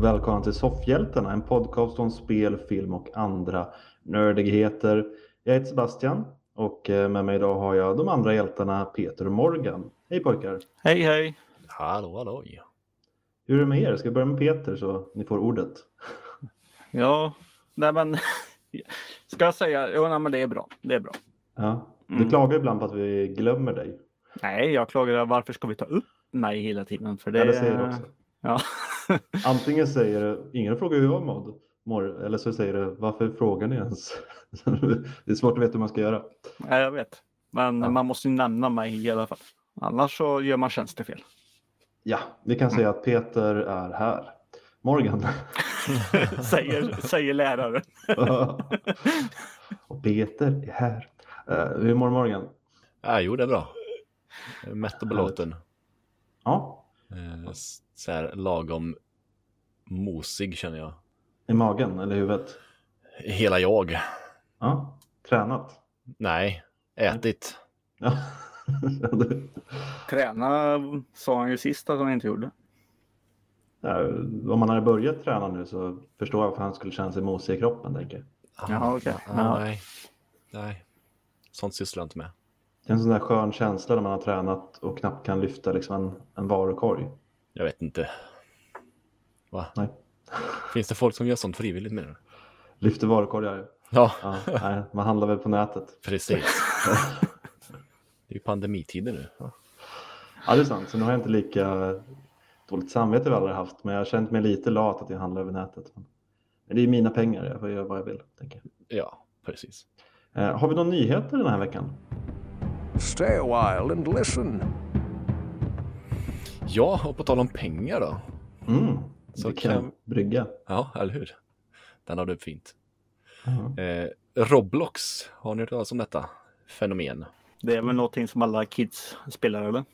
Och välkomna till Soffhjältarna, en podcast om spel, film och andra nördigheter. Jag heter Sebastian och eh, med mig idag har jag de andra hjältarna Peter och Morgan. Hej pojkar! Hej hej! Hallå hallå! Hur är det med er? Ska vi börja med Peter så ni får ordet? Ja, nej men ska jag säga, jo nej, men det är bra. Det är bra. Ja. Du Mm. klagar ibland på att vi glömmer dig. Nej, jag klagar varför ska vi ta upp mig hela tiden? För det Eller säger du också. Ja. Antingen säger du, ingen frågar hur jag mådde, mår, eller så säger du, varför frågar ni ens? det är svårt att veta hur man ska göra. Nej, jag vet. Men Ja. man måste ju nämna mig i alla fall. Annars så gör man tjänstefel. Ja, vi kan säga att Peter är här. Morgan. säger, säger läraren. och Peter är här. Uh, hur mår Morgan? Ja, jo, det är bra. Mätt och belåten. Ja, Eh, Så här lagom mosig känner jag. i magen eller huvudet? Hela jag. Ja, tränat. Nej, ätit. Ja. Träna sa han ju sist att han inte gjorde. Ja, om man hade börjat träna nu så förstår jag varför han skulle känna sig mosig i kroppen. Tänker. jag. Jaha, okej. Ah, Ja. Nej. Nej. Sånt sysslar jag inte med. Det är en sån där skön känsla när man har tränat och knappt kan lyfta liksom en, en varukorg. Jag vet inte. Va? Nej. Finns det folk som gör sånt frivilligt med det? Lyfter varukorgar. Ja, Ja, nej, man handlar väl på nätet. precis. Det är ju pandemitider nu. Ja. Ja, det är sant. Så nu har jag inte lika dåligt samvete vi aldrig haft. Men jag har känt mig lite lat att jag handlar över nätet. Men det är mina pengar. Jag får göra vad jag vill. Tänker jag. Ja, precis. Eh, har vi några nyheter den här veckan? Stay a while and listen. Ja, och på tal om pengar då. Mm, Så kan- brygga. Ja, eller hur? Den har du fint. Ja. Eh, Roblox, har ni hört talas om detta fenomen? Det är väl någonting som alla kids spelar eller?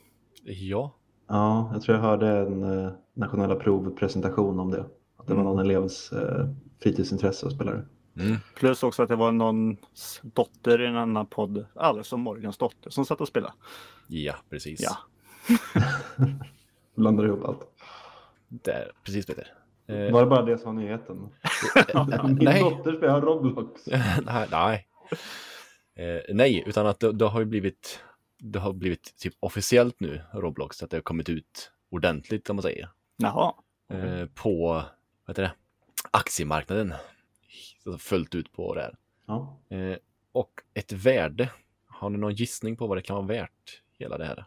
Ja, Ja, jag tror jag hörde en eh, nationella provpresentation om det. Att det var någon elevs eh, fritidsintresse att spela det. mm. Plus också att det var någons dotter i en annan podd, alltså Morgans dotter, som satt och spelade. ja precis. Ja. Blandar ihop allt. Där, precis Peter. Eh, Var det bara det som var nyheten? Min nej. dotter spelar Roblox. nej, nej. Eh, nej, utan att det, det har ju blivit, det har blivit typ officiellt nu, Roblox, att det har kommit ut ordentligt om man säger. Jaha. Eh, på, vad heter det, aktiemarknaden. Så Fullt ut på det här. Ja. Eh, och ett värde. Har ni någon gissning på vad det kan vara värt, hela det här?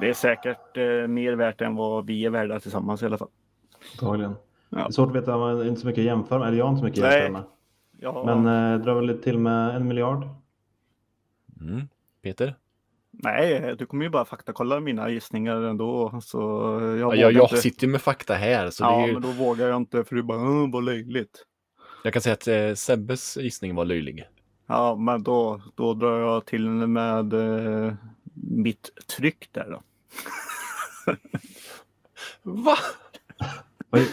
Det är säkert eh, mer värt än vad vi är värda tillsammans i alla fall. Antagligen. Ja. Det är svårt att veta, man har inte så mycket att jämföra med. Eller jag har inte så mycket att Nej. jämföra med. Ja, Men eh, drar väl till med en miljard. Mm. Peter? Nej, du kommer ju bara faktakolla mina gissningar ändå. Så jag, Ja, jag, inte. sitter ju med fakta här, så ja, det är ju, men då vågar jag inte för du bara, "Åh, vad löjligt. jag kan säga att eh, Sebbes gissning var löjlig. Ja, men då, då drar jag till med eh, mitt tryck där då. Va? Vad är,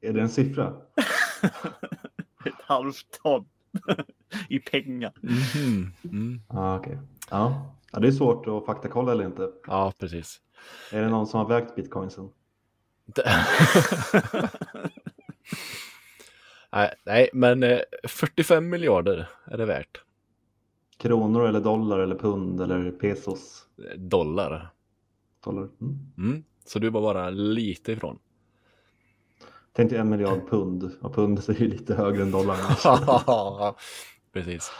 är det en siffra? Ett halvt ton i pengar. Mhm. Mm. Ja, okej. Ja. ja, det är svårt att faktakolla eller inte. Ja, precis. Är det någon som har vägt bitcoinsen? Nej, nej, men eh, 45 miljarder är det värt. Kronor eller dollar eller pund eller pesos? Dollar. Dollar. Mm. Mm. Så du var bara lite ifrån. Tänkte en miljard pund och pundet är ju lite högre än dollarn. Precis.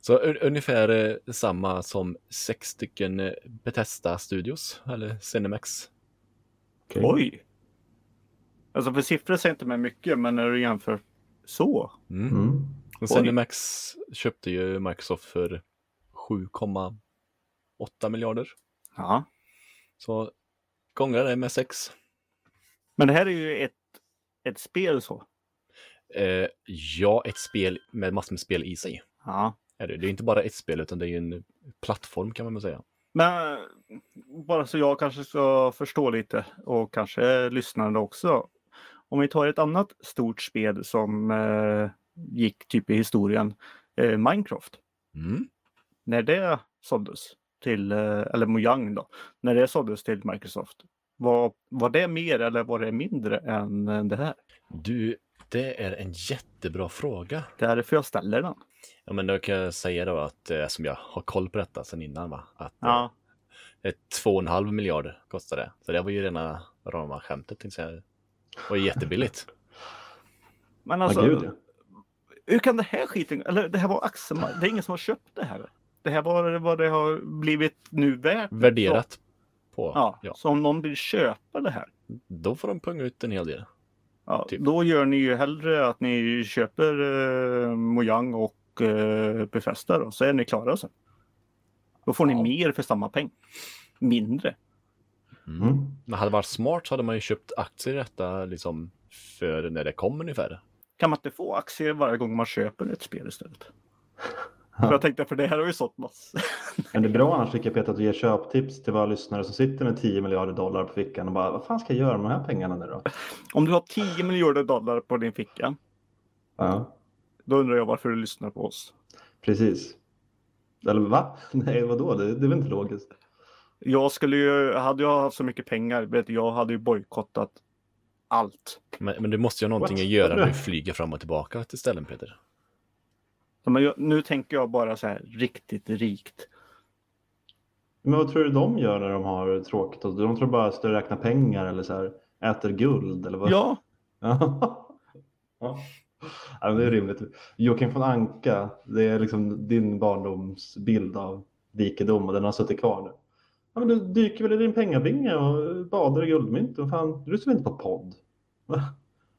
Så un- ungefär eh, samma som sex stycken eh, Bethesda Studios, eller Cinemax. Okej. Oj! Alltså för siffror säger inte mig mycket, men när du jämför så. Mm. Och Cinemax köpte ju Microsoft för 7,8 miljarder. Ja. Så gånger det med sex. Men det här är ju ett, ett spel så. Eh, ja, ett spel med massor med spel i sig. Ja. Är det. det är inte bara ett spel utan det är ju en plattform kan man väl säga. Men bara så jag kanske ska förstå lite och kanske lyssnarna också. Om vi tar ett annat stort spel som eh, gick typ i historien, eh, Minecraft. Mm. När det såldes till, eh, eller Mojang då, när det såldes till Microsoft. Var, var det mer eller var det mindre än eh, det här? Du, det är en jättebra fråga. Det är därför jag ställer den. Ja, men då kan jag säga då att eh, som jag har koll på detta sedan innan, va? Att eh, Ja, ett 2,5 miljarder kostar det. Så det var ju rena rama skämtet. tänkte jag säga. Det var jättebilligt. men alltså, gud ja. Hur kan det här skiten, eller det här var Axel, det är ingen som har köpt det här. Det här var vad det har blivit nu värt. Värderat på. Ja, Ja. så om någon vill köpa det här. Då får de punga ut en hel del. Ja, Typ. Då gör ni ju hellre att ni köper eh, Mojang och eh, Befästa då, så är ni klara sen. Då får ni Ja. mer för samma peng. Mindre. Mm. Men hade det varit smart så hade man ju köpt aktier i detta liksom för när det kom ungefär. Kan man inte få aktier varje gång man köper ett spel istället? Ja. För jag tänkte, för det här har ju sått massor. Men det är bra annars tycker jag Peter att du ger köptips till våra lyssnare som sitter med 10 miljarder dollar på fickan och bara vad fan ska jag göra med de här pengarna nu då? Om du har 10 miljarder dollar på din ficka, Ja, då undrar jag varför du lyssnar på oss. precis. Eller va? Nej, vadå? Det, det är väl inte logiskt? Jag skulle ju, hade jag haft så mycket pengar, vet jag hade ju bojkottat allt. Men, men du måste ju ha någonting What? att göra när du flyger fram och tillbaka till ställen Peter. Så Men jag, nu tänker jag bara så här riktigt rikt. Men vad tror du de gör när de har tråkigt? De tror bara att de räknar pengar eller så här, äter guld eller vad? Ja, Ja. ja. Ja, det är rimligt. Joakim von Anka, det är liksom din barndomsbild av rikedom och den har suttit kvar nu. Ja, men du dyker väl i din pengabinge och badar i guldmynt. Och fan, du lyssnar inte på podd?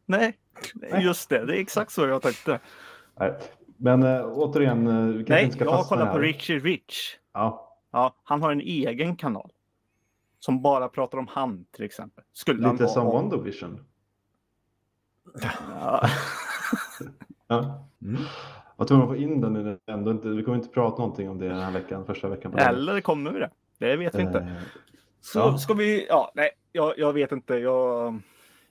Nej, Nej. just det. Det är exakt så jag tänkte. Nej. Men äh, återigen, äh, vi kanske Nej, inte ska jag har kollat på. Richie Rich. Ja. Ja, han har en egen kanal. Som bara pratar om han till exempel. Skulle Lite som om- One Vision. Ja. Ja. Mm. Jag tror man får in den ändå inte, vi kommer inte prata någonting om det den här veckan, första veckan. på Eller kommer vi det? Det vet vi inte. Eh, Så ja. ska vi, ja, nej, jag, jag vet inte. Jag,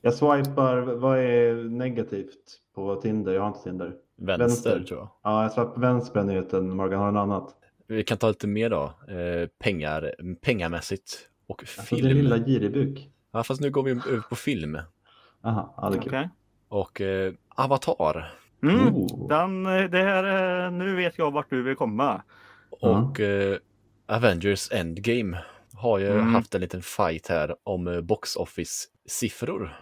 Jag swipar, vad är negativt på Tinder? Jag har inte Tinder. Vänster, Vänster. tror jag. Ja, jag swipar vänster på den nyheten. Morgan, har du något annat? Vi kan ta lite mer då. Eh, pengar, pengamässigt och Alltså, film. din lilla giribuk. Ja, fast nu går vi över på film. Aha, ja, det är okej. Och eh, Avatar. Mm. Oh. Den, eh, det här, är- nu vet jag vart du vill komma. Och eh, Avengers Endgame har ju Mm. haft en liten fight här om eh, box office-siffror.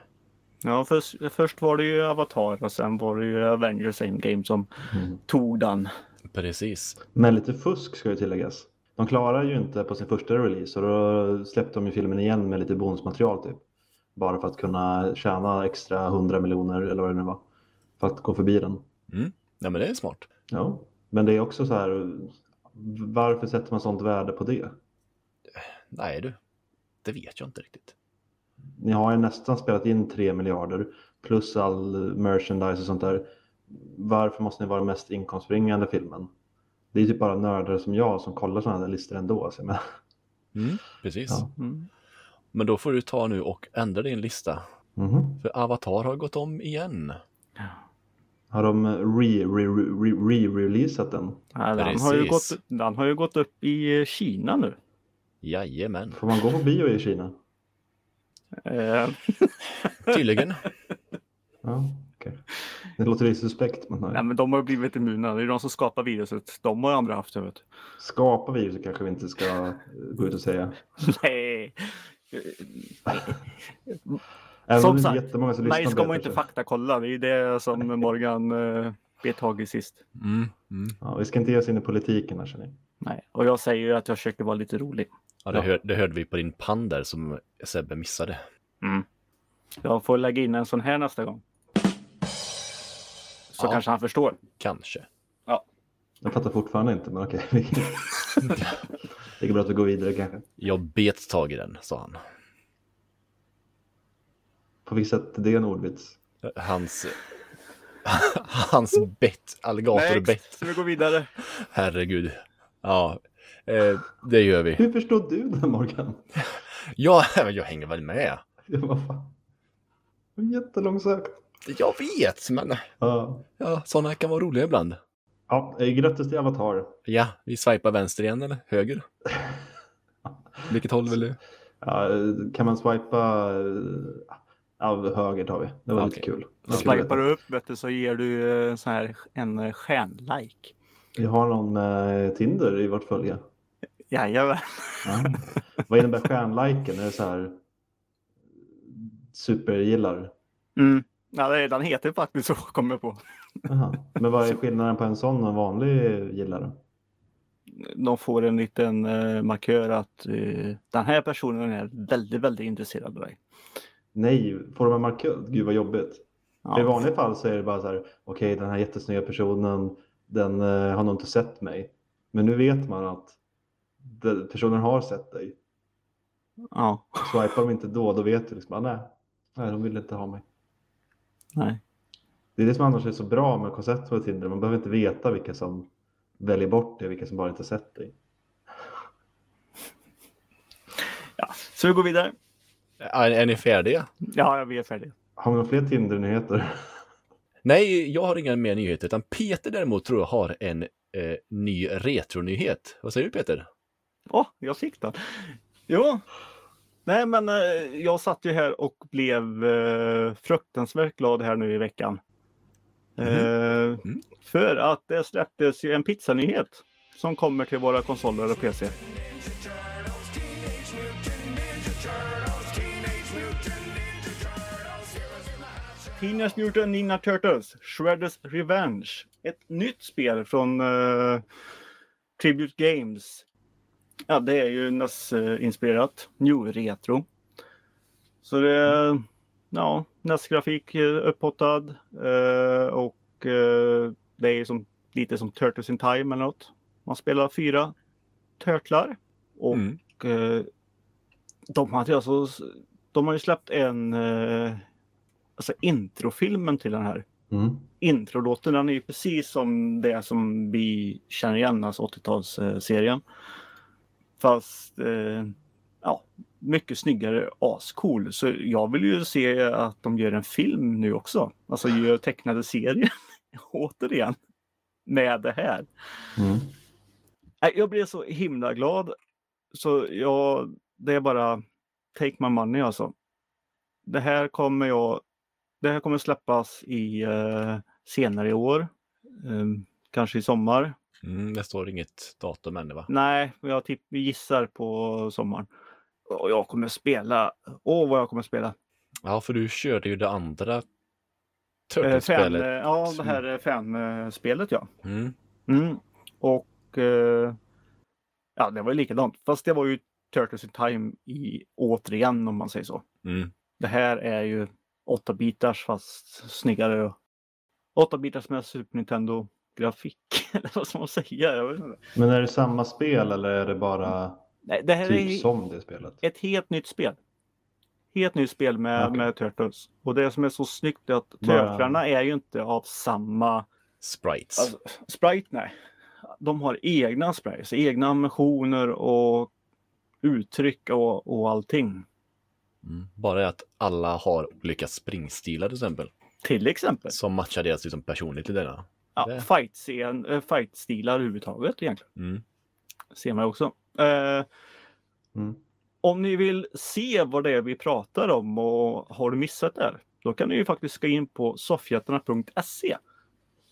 Ja, först, först var det ju Avatar och sen var det ju Avengers Endgame som Mm. tog den. Precis. Men lite fusk ska ju tilläggas. De klarar ju inte på sin första release och då släppte de ju filmen igen med lite bonusmaterial typ. Bara för att kunna tjäna extra 100 miljoner eller vad det nu var. För att gå förbi den. Nej, men det är smart. Ja, men det är också så här. Varför sätter man sånt värde på det? Nej du, det vet jag inte riktigt. Ni har ju nästan spelat in 3 miljarder plus all merchandise och sånt där. Varför måste ni vara den mest inkomstbringande filmen? Det är typ bara nördar som jag som kollar sådana här listor ändå. Så jag menar, Mm, precis. Ja. Mm. Men då får du ta nu och ändra din lista. mhm. För Avatar har gått om igen. Har de re- re- re- re-releasat den? Ja, den, har ju gått, den har ju gått upp i Kina nu. Jajamän, Får man gå på bio i Kina? Eh, tydligen. Ja, okej. Det låter lite suspekt. Men nej, nej. men de har blivit immuna. Det är de som skapar viruset. De har ju andra haft det. vet. Skapa viruset kanske vi inte ska gå ut och säga. Nej. Även Som sagt, jättemånga som Nej, ska man inte faktakolla. Det är det som Morgan eh, bet tag i sist. Mm, mm. Ja, vi ska inte ge oss in i politiken här känner. Nej, och jag säger ju att jag försöker vara lite rolig. Ja, det, Ja. hör, det hörde vi på din pann där som Sebbe missade. Mm. Jag får lägga in en sån här nästa gång. Så Ja. kanske han förstår. Kanske. Jag fattar fortfarande inte, men okej. det är bra att vi går vidare kanske. Jag bet tag i den, sa han. På vilket sätt är det en ordvits? Hans... Hans bett, alligatorbett. så vi går vidare. Herregud. Ja, eh, det gör vi. Hur förstår du det Morgan? Ja, jag hänger väl med. Ja, vad fan. Jättelångsökt. Jag vet, men Ja. ja, sådana kan vara roliga ibland. Ja, eh, grattis till Avatar. Ja, vi swipar vänster igen eller höger? Vilket håll vill du? Ja, kan man swipa? Ja, höger tar vi. Det var lite Okej. kul. Att Swipar du upp vet du, så ger du eh, så här en eh, stjärnlike. Vi har någon med Tinder i vårt följe. Jajamän. Ja. Vad innebär stjärnliken? Är det så här supergillar? Mm. Ja, det- den heter faktiskt så, kommer jag på. Jaha. Men vad är skillnaden på en sån och en vanlig gillare? De får en liten eh, markör att eh, den här personen är väldigt, väldigt intresserad av dig. Nej, får de en markör? Gud vad jobbigt. Ja. I vanliga fall så är det bara så här, okej den här jättesnygga personen, den eh, har nog inte sett mig. Men nu vet man att personen har sett dig. Ja, Swipar de inte då, då vet du liksom, ah, nej, nej, de vill inte ha mig. nej. Det är det som annars är så bra med konceptet med Tinder, man behöver inte veta vilka som väljer bort det, vilka som bara inte sett dig. Ja. Så vi går vidare. Är, är ni färdiga? Ja, vi är färdiga. Har vi några fler Tinder-nyheter? Nej, jag har inga mer nyheter, utan Peter däremot tror jag har en eh, ny retronyhet. Vad säger du Peter? Åh, jag fick den. Jo. Nej, men eh, jag satt ju här och blev eh, fruktansvärt glad här nu i veckan. Eh, För att det släpptes ju en pizzanyhet som kommer till våra konsoler och PC. Teenage Mutant Ninja Turtles Shredders Revenge. Ett nytt spel från eh, Tribute Games. Ja, det är ju NES-inspirerat. New Retro. Så det är ja, NES-grafik eh, upphottad. Eh, och eh, det är som, lite som Turtles in Time eller något. Man spelar fyra turtlar. Och Mm. eh, de hade alltså, de har ju släppt en eh, alltså introfilmen till den här Mm. introlåten den är ju precis som det som vi känner igen, alltså 80-talsserien. Fast eh, ja, mycket snyggare, ascool. Så jag vill ju se att de gör en film nu också. Alltså gör tecknade serier återigen med det här. Mm. Jag blev så himla glad. Så jag, det är bara take my money alltså. Det här kommer jag, det här kommer släppas i eh, senare i år. Ehm, kanske i sommar. Mm, det står inget datum ännu va? Nej, jag tipp, gissar på sommaren. Och jag kommer spela. Åh, vad jag kommer spela. Ja, för du körde ju det andra Eh, Turtles-spelet. eh, ja, det här är fanspelet ja. Mm. Mm. Och eh, ja, det var ju likadant. Fast det var ju Turtles in Time i återigen om man säger så. Mm. Det här är ju 8-bitars fast snyggare. 8-bitars med Super Nintendo grafik. Eller vad ska man säga? Jag vet inte. Men är det samma spel eller är det bara Nej, det här typ är som det spelet? ett helt nytt spel. Helt nytt spel med, Okej. med Turtles. Och det som är så snyggt är att Bara- Turtlarna är ju inte av samma Sprites. Alltså, Sprite, nej. De har egna sprites, egna ambitioner och uttryck och, och allting. Mm. Bara att alla har olika springstilar till exempel. Till exempel Som matchar deras liksom, personligheter. Ja, det- fight-scen, eh, fight-stilar överhuvudtaget egentligen. Mm. Ser man också. Eh, Mm. om ni vill se vad det är vi pratar om och har du missat det här, då kan ni ju faktiskt gå in på soffhjältarna.se.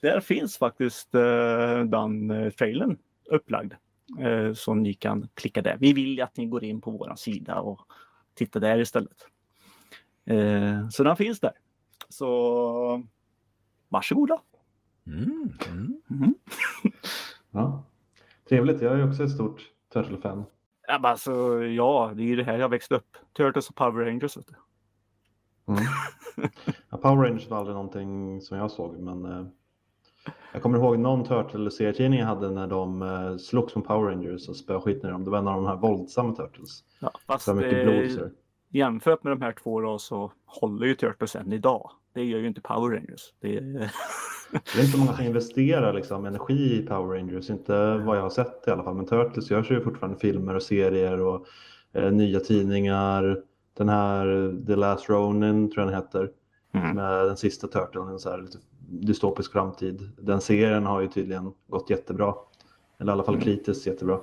Där finns faktiskt eh, den eh, trailern upplagd. Eh, så ni kan klicka där. Vi vill ju att ni går in på våran sida och tittar där istället. Eh, så den finns där. Så varsågoda. Mm. Mm. Mm. Ja. Trevligt, jag är också ett stort Turtle-fan. Ja, alltså, ja, det är ju det här jag växte upp. Turtles och Power Rangers. Vet du. Mm. Ja, Power Rangers var aldrig någonting som jag såg, men eh, jag kommer ihåg någon Turtle-serietidning jag hade när de eh, slogs mot Power Rangers och spöade skiten i dem. Det var en av de här våldsamma Turtles. Ja, fast Det var mycket eh, blod. Så. jämfört med de här två då, så håller ju Turtles än idag. Det gör ju inte Power Rangers. Det är, Det är inte många som investerar liksom, energi i Power Rangers, inte vad jag har sett i alla fall. Men Turtles görs ju fortfarande filmer och serier och eh, nya tidningar. Den här The Last Ronin tror jag den heter. Mm. Med den sista Turtlen, en så här lite dystopisk framtid. Den serien har ju tydligen gått jättebra. Eller i alla fall Mm. kritiskt jättebra.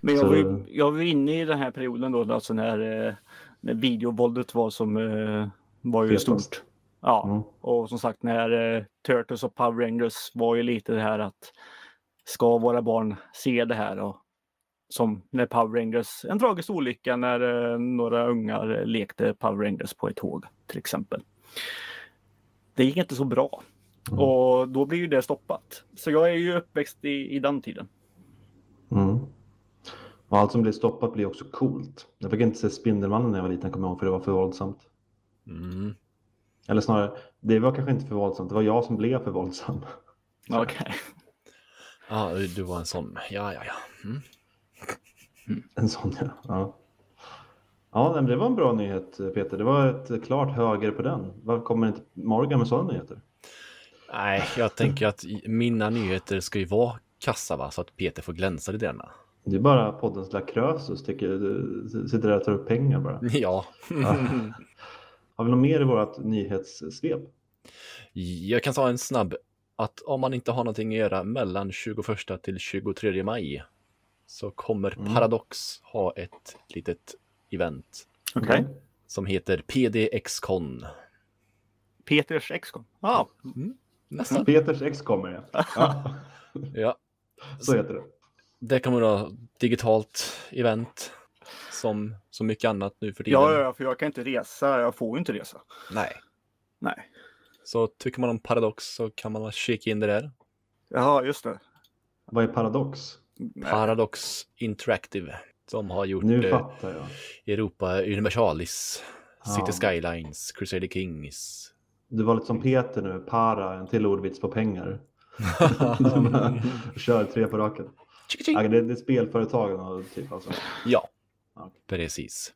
Men jag Så- var, ju, jag var inne i den här perioden då, alltså när, eh, när videovåldet var som eh, var ju Fetast. stort. Ja, Mm. och som sagt när eh, Turtles och Power Rangers var ju lite det här att ska våra barn se det här? Och, som när Power Rangers, en tragisk olycka när eh, några ungar lekte Power Rangers på ett tåg till exempel. Det gick inte så bra Mm. och då blir ju det stoppat. Så jag är ju uppväxt i, i den tiden. Mm. Och allt som blir stoppat blir också coolt. Jag fick inte se Spindelmannen när jag var liten, kommer jag ihåg, för det var för våldsamt. Mm. Eller snarare, det var kanske inte för våldsamt, det var jag som blev för våldsam. Okej. Ja, du- du var en sån. Ja, ja, ja. Mm. En sån ja. Ja, ja det var en bra nyhet Peter. Det var ett klart höger på den. Varför kommer inte Morgan med sådana nyheter? Nej, jag tänker att i- mina nyheter ska ju vara kassa va, så att Peter får glänsa lite grann. Det är bara poddens lilla Krösus tycker du sitter där och tar upp pengar bara. Ja. Ja. Har vi något mer i vårt nyhetssvep? Jag kan ta en snabb att om man inte har någonting att göra mellan 21 till 23 maj så kommer Mm. Paradox ha ett litet event Okej. som heter PDX-con. Peters Excon. Ja, Nästan. Peters ex kommer ja. ja. Ja, Så heter det. det kommer då digitalt event som så mycket annat nu för tiden. ja, ja, för jag kan inte resa. Jag får ju inte resa. Nej. Nej. Så tycker man om Paradox så kan man kika in det där. Jaha, just det. Vad är paradox? Paradox Interactive som har gjort Nu eh, fattar jag. Europa Universalis, City Ja. Skylines, Crusader Kings. Du var lite som Peter nu, para, en till ordvits på pengar. Kör tre på raken. Ja, det, det är spelföretagen och typ alltså. Ja, Precis.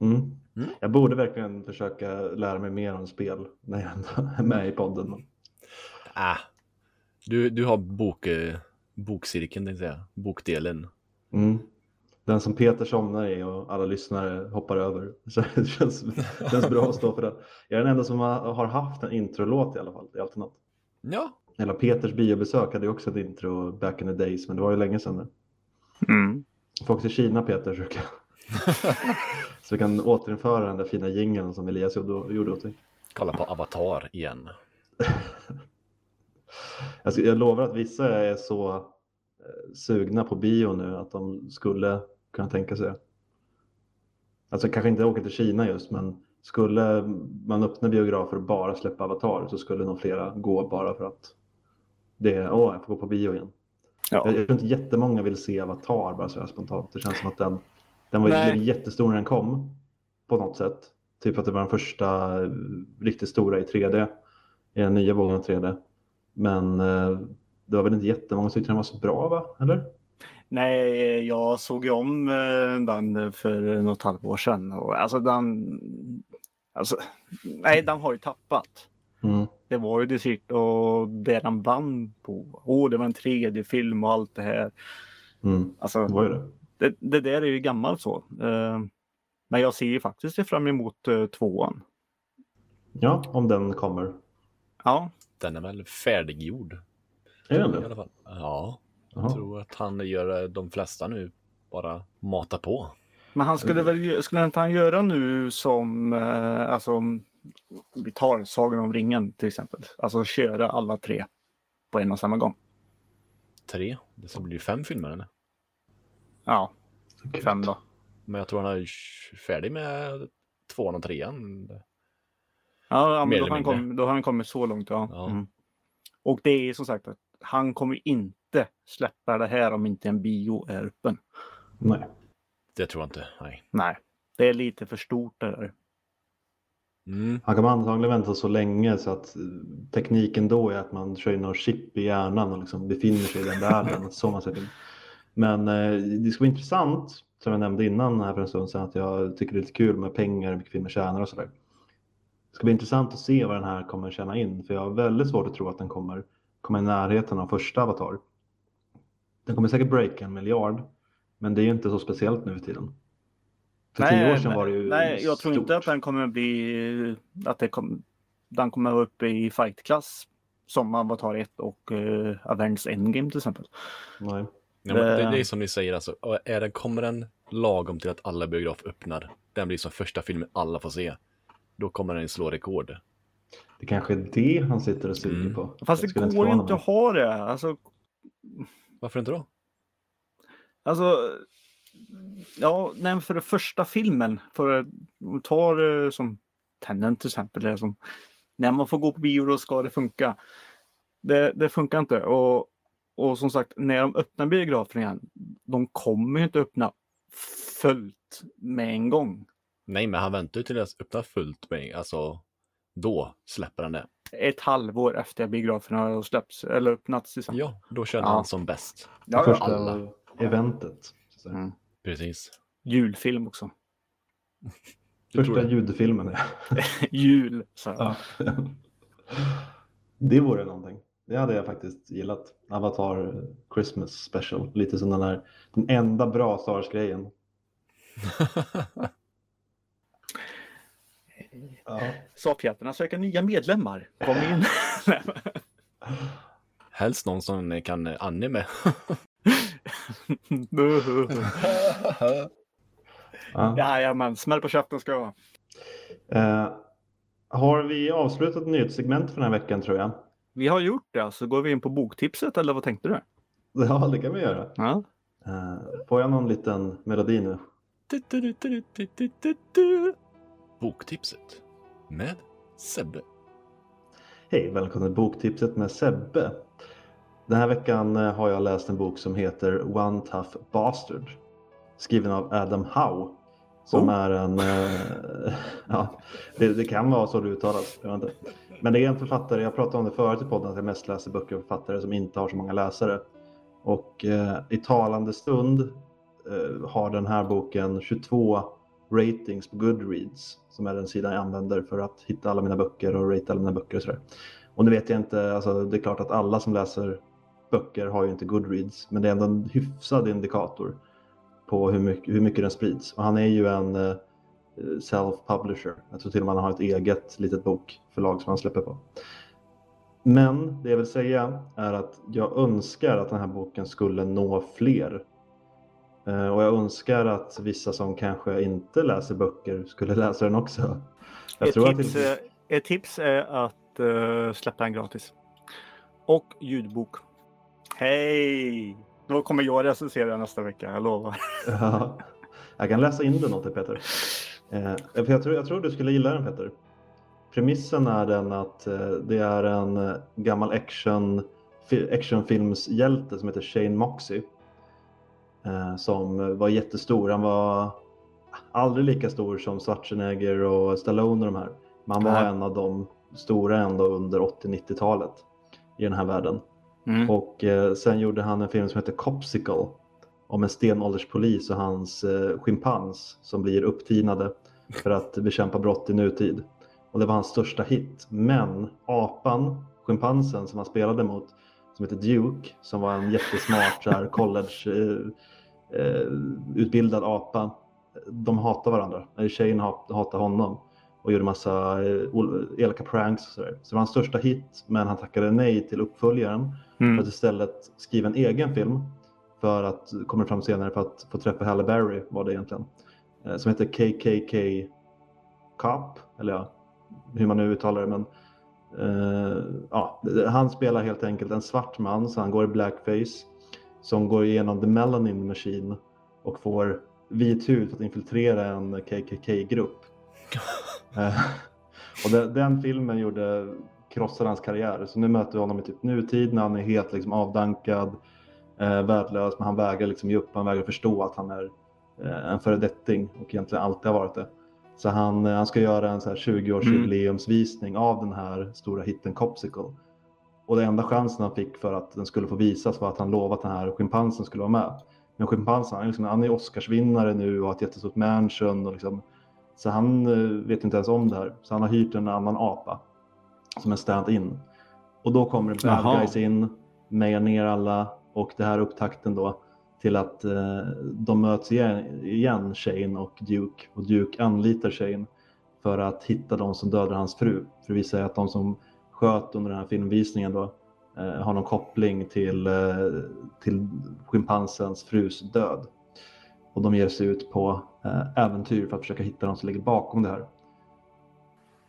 Mm. Mm. Jag borde verkligen försöka lära mig mer om spel när jag ändå är med i podden. Ah, du, du har bok, eh, bokcirkeln, tänkte jag. Bokdelen. Mm. Den som Peter somnar i och alla lyssnare hoppar över. Så det känns, det känns bra att stå för det. Jag är den enda som har haft en introlåt i alla fall. Det är alltid något. Ja, Eller Peters biobesök hade ju också ett intro back in the days, men det var ju länge sedan nu. Mm. Åka till Kina Peter så, kan, så vi kan återinföra den där fina jingeln som Elias gjorde, åt dig. kolla på Avatar igen. Jag, ska- jag lovar att vissa är så eh, sugna på bio nu att de skulle kunna tänka sig det. Alltså kanske inte åka till Kina just, men skulle man öppna biografer och bara släppa Avatar så skulle nog flera gå bara för att det är, åh, jag får gå på bio igen. Ja. Jag, jag tror inte jättemånga vill se Avatar bara så här spontant. Det känns som att den, den var Nej. jättestor när den kom på något sätt. Typ att det var den första eh, riktigt stora i 3D, i den nya vågen av 3D. Men eh, det var väl inte jättemånga som tyckte den var så bra, va? Eller? Nej, jag såg ju om eh, den för något halvår sedan. Och, alltså den... Alltså, nej, den har ju tappat. Mm. Det var ju det och det den vann på. Åh, det var en tredje film och allt det här. Mm. Alltså, Det var ju det. Det, det där är ju gammalt så. Eh, men jag ser ju faktiskt fram emot uh, tvåan. Ja, om den kommer. Ja, Den är väl färdiggjord Är den i det? alla fall. Ja, jag Jaha. tror att han gör eh, de flesta nu. Bara mata på. men han skulle väl skulle inte han göra nu som eh, alltså vi tar Sagan om ringen till exempel. Alltså köra alla tre på en och samma gång. Tre. Det ska bli fem filmer. Eller? Ja, Gud. fem då. Men jag tror han är färdig med tvåan och trean. Ja, ja men då har, han kommit, då har han kommit så långt. Ja. Ja. Mm. Och det är som sagt att han kommer inte släppa det här om inte en bio är öppen. Nej. Det tror jag inte. Nej. Nej, det är lite för stort det där. Mm. Han kommer antagligen vänta så länge så att tekniken då är att man kör in något chip i hjärnan och liksom befinner sig i den världen. Så man ser till. Men eh, det ska bli intressant, som jag nämnde innan här för en stund sedan, att jag tycker det är lite kul med pengar, hur mycket filmer tjänar och sådär. Det ska bli intressant att se vad den här kommer tjäna in, för jag har väldigt svårt att tro att den kommer komma i närheten av första Avatar. Den kommer säkert breaka en miljard, men det är ju inte så speciellt nu för tiden. För tio år sedan nej, var det ju nej, jag tror inte att den kommer bli att det kom, den kommer vara uppe i fightklass som Avatar 1 och uh, Avengers Endgame till exempel. Nej. Ja, det, Det- det är som ni säger, alltså, är den, kommer den lagom till att alla biografer öppnar, den blir som första filmen alla får se, då kommer den slå rekord. Det kanske är det han sitter och suger Mm. på. Fast det skulle går inte att ha det. Alltså, Varför inte då? alltså ja, nej, för den första filmen, för ta det som Tenet till exempel, det som, när man får gå på bio då ska det funka. Det, det funkar inte. Och, och som sagt, när de öppnar biografen igen, de kommer ju inte öppna fullt med en gång. Nej, men han väntar ju till att öppna fullt med, alltså då släpper han det. Ett halvår efter att biograferna har släppts eller öppnats. Liksom. Ja, då känner Ja. han som bäst. Ja, Första alla. eventet. Mm. Precis. Julfilm också. Första det? ljudfilmen. Jul. Så. Ja. det vore någonting. Det hade jag faktiskt gillat. Avatar Christmas special. Lite som den här, den enda bra Star Wars-grejen. Ja. Safjättarna söker nya medlemmar. Kom in. Helst någon som kan anime. Ja. Jajamän, smäll på käften ska jag ha. Eh, har vi avslutat nyhetssegment för den här veckan tror jag? Vi har gjort det, så går vi in på boktipset eller vad tänkte du? Ja, det kan vi göra. Ja. Eh, får jag någon liten melodi nu? Boktipset med Sebbe. Hej, välkommen till Boktipset med Sebbe. Den här veckan eh, har jag läst en bok som heter One Tough Bastard. Skriven av Adam Howe. Som Oh. är en... eh, ja, det, det kan vara så det uttalas. Men det är en författare, jag pratade om det förut i podden, att jag mest läser böcker och författare som inte har så många läsare. Och eh, i talande stund eh, har den här boken 22 ratings på Goodreads. Som är den sidan jag använder för att hitta alla mina böcker och rate alla mina böcker och sådär. Och nu vet jag inte, alltså det är klart att alla som läser böcker har ju inte Goodreads. Men det är ändå en hyfsad indikator på hur mycket, hur mycket den sprids. Och han är ju en eh, self-publisher. Jag tror till och med han har ett eget litet bokförlag som han släpper på. Men det jag vill säga är att jag önskar att den här boken skulle nå fler. Eh, Och jag önskar att vissa som kanske inte läser böcker skulle läsa den också. Jag Ett, tips, det... ett tips är att uh, släppa den gratis. Och ljudbok. Hej! Då kommer jag recensera nästa vecka, jag lovar. Ja, jag kan läsa in den åt dig Peter. Eh, för jag, tror, jag tror du skulle gilla den Peter. Premissen är den att eh, det är en eh, gammal action, fi, actionfilmshjälte som heter Shane Moxie. Eh, som var jättestor. Han var aldrig lika stor som Schwarzenegger och Stallone och de här. Men han var Nej. en av de stora ändå under 80-90-talet i den här världen. Mm. Och eh, sen gjorde han en film som heter Copsicle om en stenålderspolis och hans eh, schimpans som blir upptinade för att bekämpa brott i nutid. Och det var hans största hit. Men apan, schimpansen som han spelade mot, som heter Duke, som var en jättesmart så här, college eh, eh, utbildad apa. De hatar varandra. Eller Tjejen hat- hatar honom och gjorde massa eh, elaka pranks och sådär. Så det var hans största hit, men han tackade nej till uppföljaren för Mm. att istället skriva en egen film för att, kommer fram senare, för att få träffa Halle Berry var det egentligen. Eh, Som heter KKK Cop, eller ja, hur man nu uttalar det. Men, eh, ja, han spelar helt enkelt en svart man, så han går i blackface, som går igenom the melanin machine och får vit hud för att infiltrera en KKK-grupp. Eh, och den, den filmen gjorde krossar hans karriär. Så nu möter vi honom i typ nutid när han är helt liksom avdankad, eh, värdelös, men han vägrar liksom ge upp, han vägrar förstå att han är eh, en föredetting och egentligen alltid har varit det. Så han, eh, han ska göra en 20-årsjubileumsvisning av den här stora hitten Copsicle. Och den enda chansen han fick för att den skulle få visas var att han lovade att den här schimpansen skulle vara med. Men schimpansen, han är, liksom, han är Oscarsvinnare nu och har ett jättestort mansion. Och liksom, så han eh, vet inte ens om det här. Så han har hyrt en annan apa som en stand-in. Och då kommer bad Jaha. guys in, mejar ner alla och det här är upptakten då till att eh, de möts igen, igen, Shane och Duke. Och Duke anlitar Shane för att hitta de som dödade hans fru. För det visar sig att de som sköt under den här filmvisningen då eh, har någon koppling till, eh, till schimpansens frus död. Och de ger sig ut på eh, äventyr för att försöka hitta de som ligger bakom det här.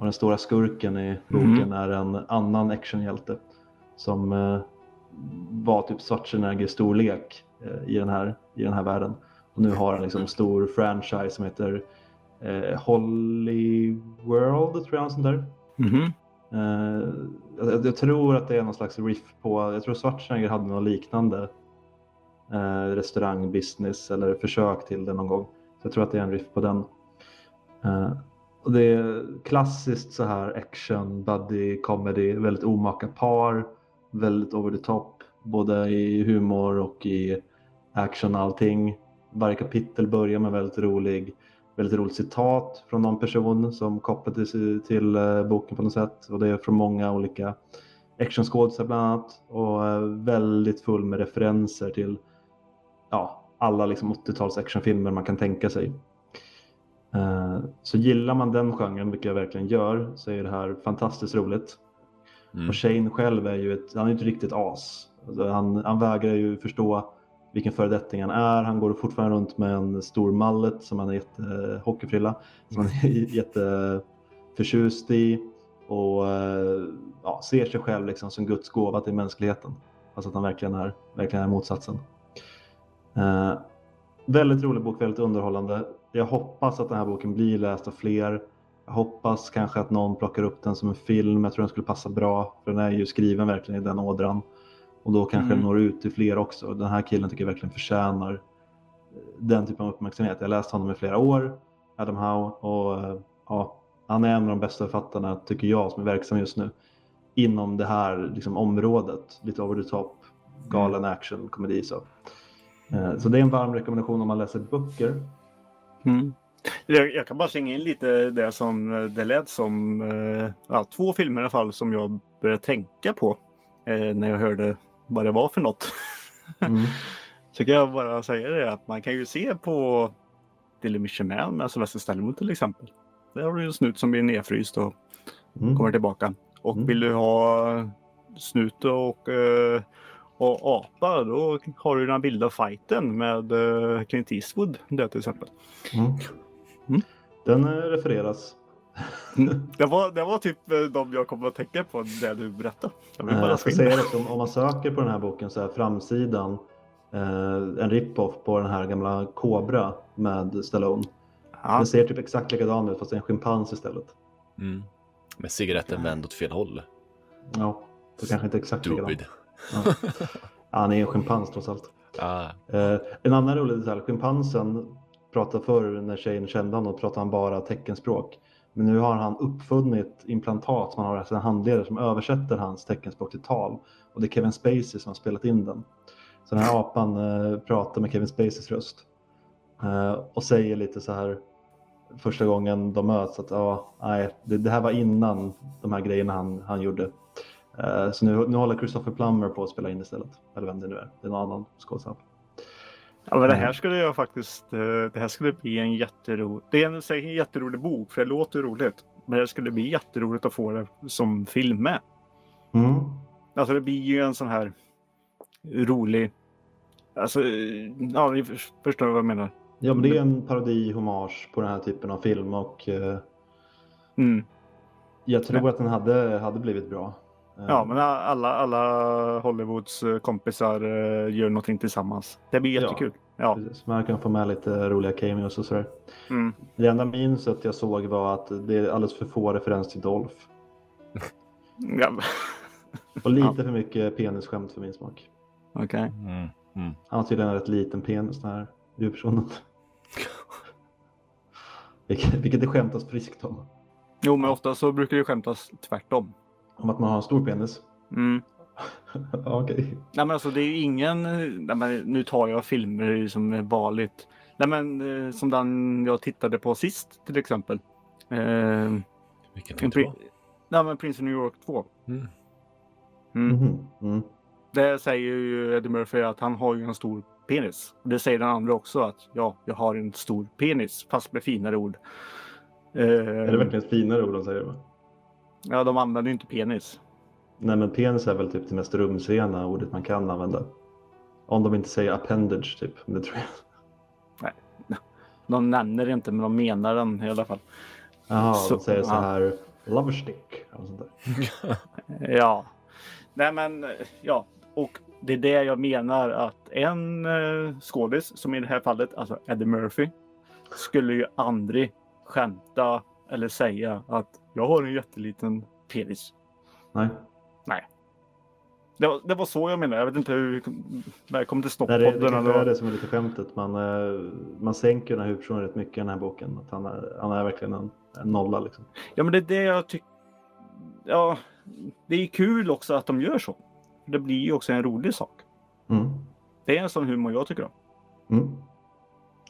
Och den stora skurken i boken är en annan actionhjälte som eh, var typ Schwarzenegger storlek eh, i, den här, i den här världen. Och nu har han liksom en stor franchise som heter eh, Holly World, tror jag, sånt där. Mhm. Eh, jag, jag tror att det är någon slags riff på, jag tror Schwarzenegger hade något liknande eh, restaurangbusiness eller försök till det någon gång. Så jag tror att det är en riff på den. Eh, och det är klassiskt så här action, buddy, comedy, väldigt omaka par, väldigt over the top, både i humor och i action allting. Varje kapitel börjar med väldigt rolig väldigt roligt citat från någon person som kopplar till, till eh, boken på något sätt. Och det är från många olika actionskådisar bland annat. Och eh, väldigt full med referenser till ja, alla liksom 80-tals actionfilmer man kan tänka sig. Eh, så gillar man den genren, vilket jag verkligen gör, så är det här fantastiskt roligt. Mm. Och Shane själv är ju ett, han är ett riktigt as. Alltså han, han vägrar ju förstå vilken föredetting han är. Han går fortfarande runt med en stor mallet som han är jätte, hockeyfrilla, som han är jätteförtjust i och eh, ja, ser sig själv liksom som Guds gåva till mänskligheten. Fast att han verkligen är, verkligen är motsatsen. Eh, väldigt rolig bok, väldigt underhållande. Jag hoppas att den här boken blir läst av fler. Jag hoppas kanske att någon plockar upp den som en film. Jag tror den skulle passa bra, för den är ju skriven verkligen i den ådran. Och då kanske Mm. den når ut till fler också. Den här killen tycker jag verkligen förtjänar den typen av uppmärksamhet. Jag har läst honom i flera år, Adam Howe, och eh, ja, han är en av de bästa författarna, tycker jag, som är verksam just nu inom det här liksom, området. Lite over the top, galen action, komedi. Så. Eh, så det är en varm rekommendation om man läser böcker. Mm. Jag, jag kan bara slänga in lite det som eh, det lät som. eh, Ja, två filmer i alla fall som jag började tänka på eh, när jag hörde vad det var för något. Mm. Så kan jag bara säga det att man kan ju se på Dilly Mission Man med Sylvester Stallone till exempel. Där har du en snut som blir nedfryst och Mm. kommer tillbaka. Och Mm. vill du ha snut och, eh, och apa då har du den vilda fighten med eh, Clint Eastwood där till exempel. Mm. Mm. Den eh, refereras. Det var, det var typ eh, de jag kom att tänka på det du berättade. Jag vill bara Jag ska in säga det, om, om man söker på den här boken så är framsidan eh, en rip-off på den här gamla Cobra med Stallone. Ja. Den ser typ exakt likadan ut fast det är en schimpans istället. Mm. Med cigaretten vänd åt fel håll. Ja, det kanske inte är exakt likadant. Ja. Han är en schimpans trots allt. Ah. Eh, en annan rolig detalj, schimpansen pratade förr när tjejen kände honom pratade han bara teckenspråk. Men nu har han uppfunnit implantat som han har sina handledare som översätter hans teckenspråk till tal. Och det är Kevin Spacey som har spelat in den. Så den här apan eh, pratar med Kevin Spaceys röst. Eh, och säger lite så här första gången de möts att ja, nej, det, det här var innan de här grejerna han, han gjorde. Eh, så nu, nu håller Christopher Plummer på att spela in istället. Eller vem det nu är. Det är någon annan skådespelare. Ja, men det här skulle jag faktiskt. eh, Det här skulle bli en jätterolig. Det är en, säkert en jätterolig bok för det låter roligt. Men det skulle bli jätteroligt att få det som film med. Mm. Alltså det blir ju en sån här rolig. Alltså, ja, ni för- förstår vad jag menar. Ja, men det är en parodi, hommage på den här typen av film och eh, Mm. jag tror att den hade, hade blivit bra. Eh, Ja, men alla, alla Hollywoods eh, kompisar eh, gör någonting tillsammans. Det blir Ja. jättekul. Ja. Precis, man kan få med lite roliga cameos och sådär. Mm. Det enda minns att jag såg var att det är alldeles för få referenser till Dolph. ja. Och lite för mycket penisskämt för min smak. Okej. Mm. Mm. Han har tydligen en rätt liten penis den här huvudpersonen. Vilket, vilket det skämtas friskt om. Jo, men ofta så brukar det skämtas tvärtom. Om att man har en stor penis. Mm. Okej. Nej, men alltså det är ju ingen. Nej, men nu tar jag filmer som är vanligt. Nej, men eh, som den jag tittade på sist till exempel. Eh, Vilken en tänkte du pri- på? Nej, men Prince of New York 2. Mm. Mm. Mhm, Mm. Det säger ju Eddie Murphy att han har ju en stor penis. Det säger den andra också att ja, jag har en stor penis fast med finare ord. Eh, Är det verkligen ett finare ord de säger? Va? Ja, de använder ju inte penis. Nej men penis är väl typ det mest rumsrena ordet man kan använda. Om de inte säger appendage typ. Men det tror jag. De nämner det inte men de menar den i alla fall. Jaha, Så- de säger så ja. här eller sånt där. Ja. Nej men ja. Och det är det jag menar att en eh, skådis som i det här fallet, alltså Eddie Murphy, skulle ju aldrig skämta eller säga att jag har en jätteliten penis. Nej. Det var, det var så jag menade. Jag vet inte hur när jag kom till Nej, det, det Snopp-podden. kanske är det som är lite skämtet. Man, eh, man sänker den här huvudpersonen rätt mycket i den här boken. Att han, är, han är verkligen en, en nolla liksom. Ja, men det är det jag tycker. Ja, det är kul också att de gör så. Det blir ju också en rolig sak. Mm. Det är en sån humor jag tycker om. Mm.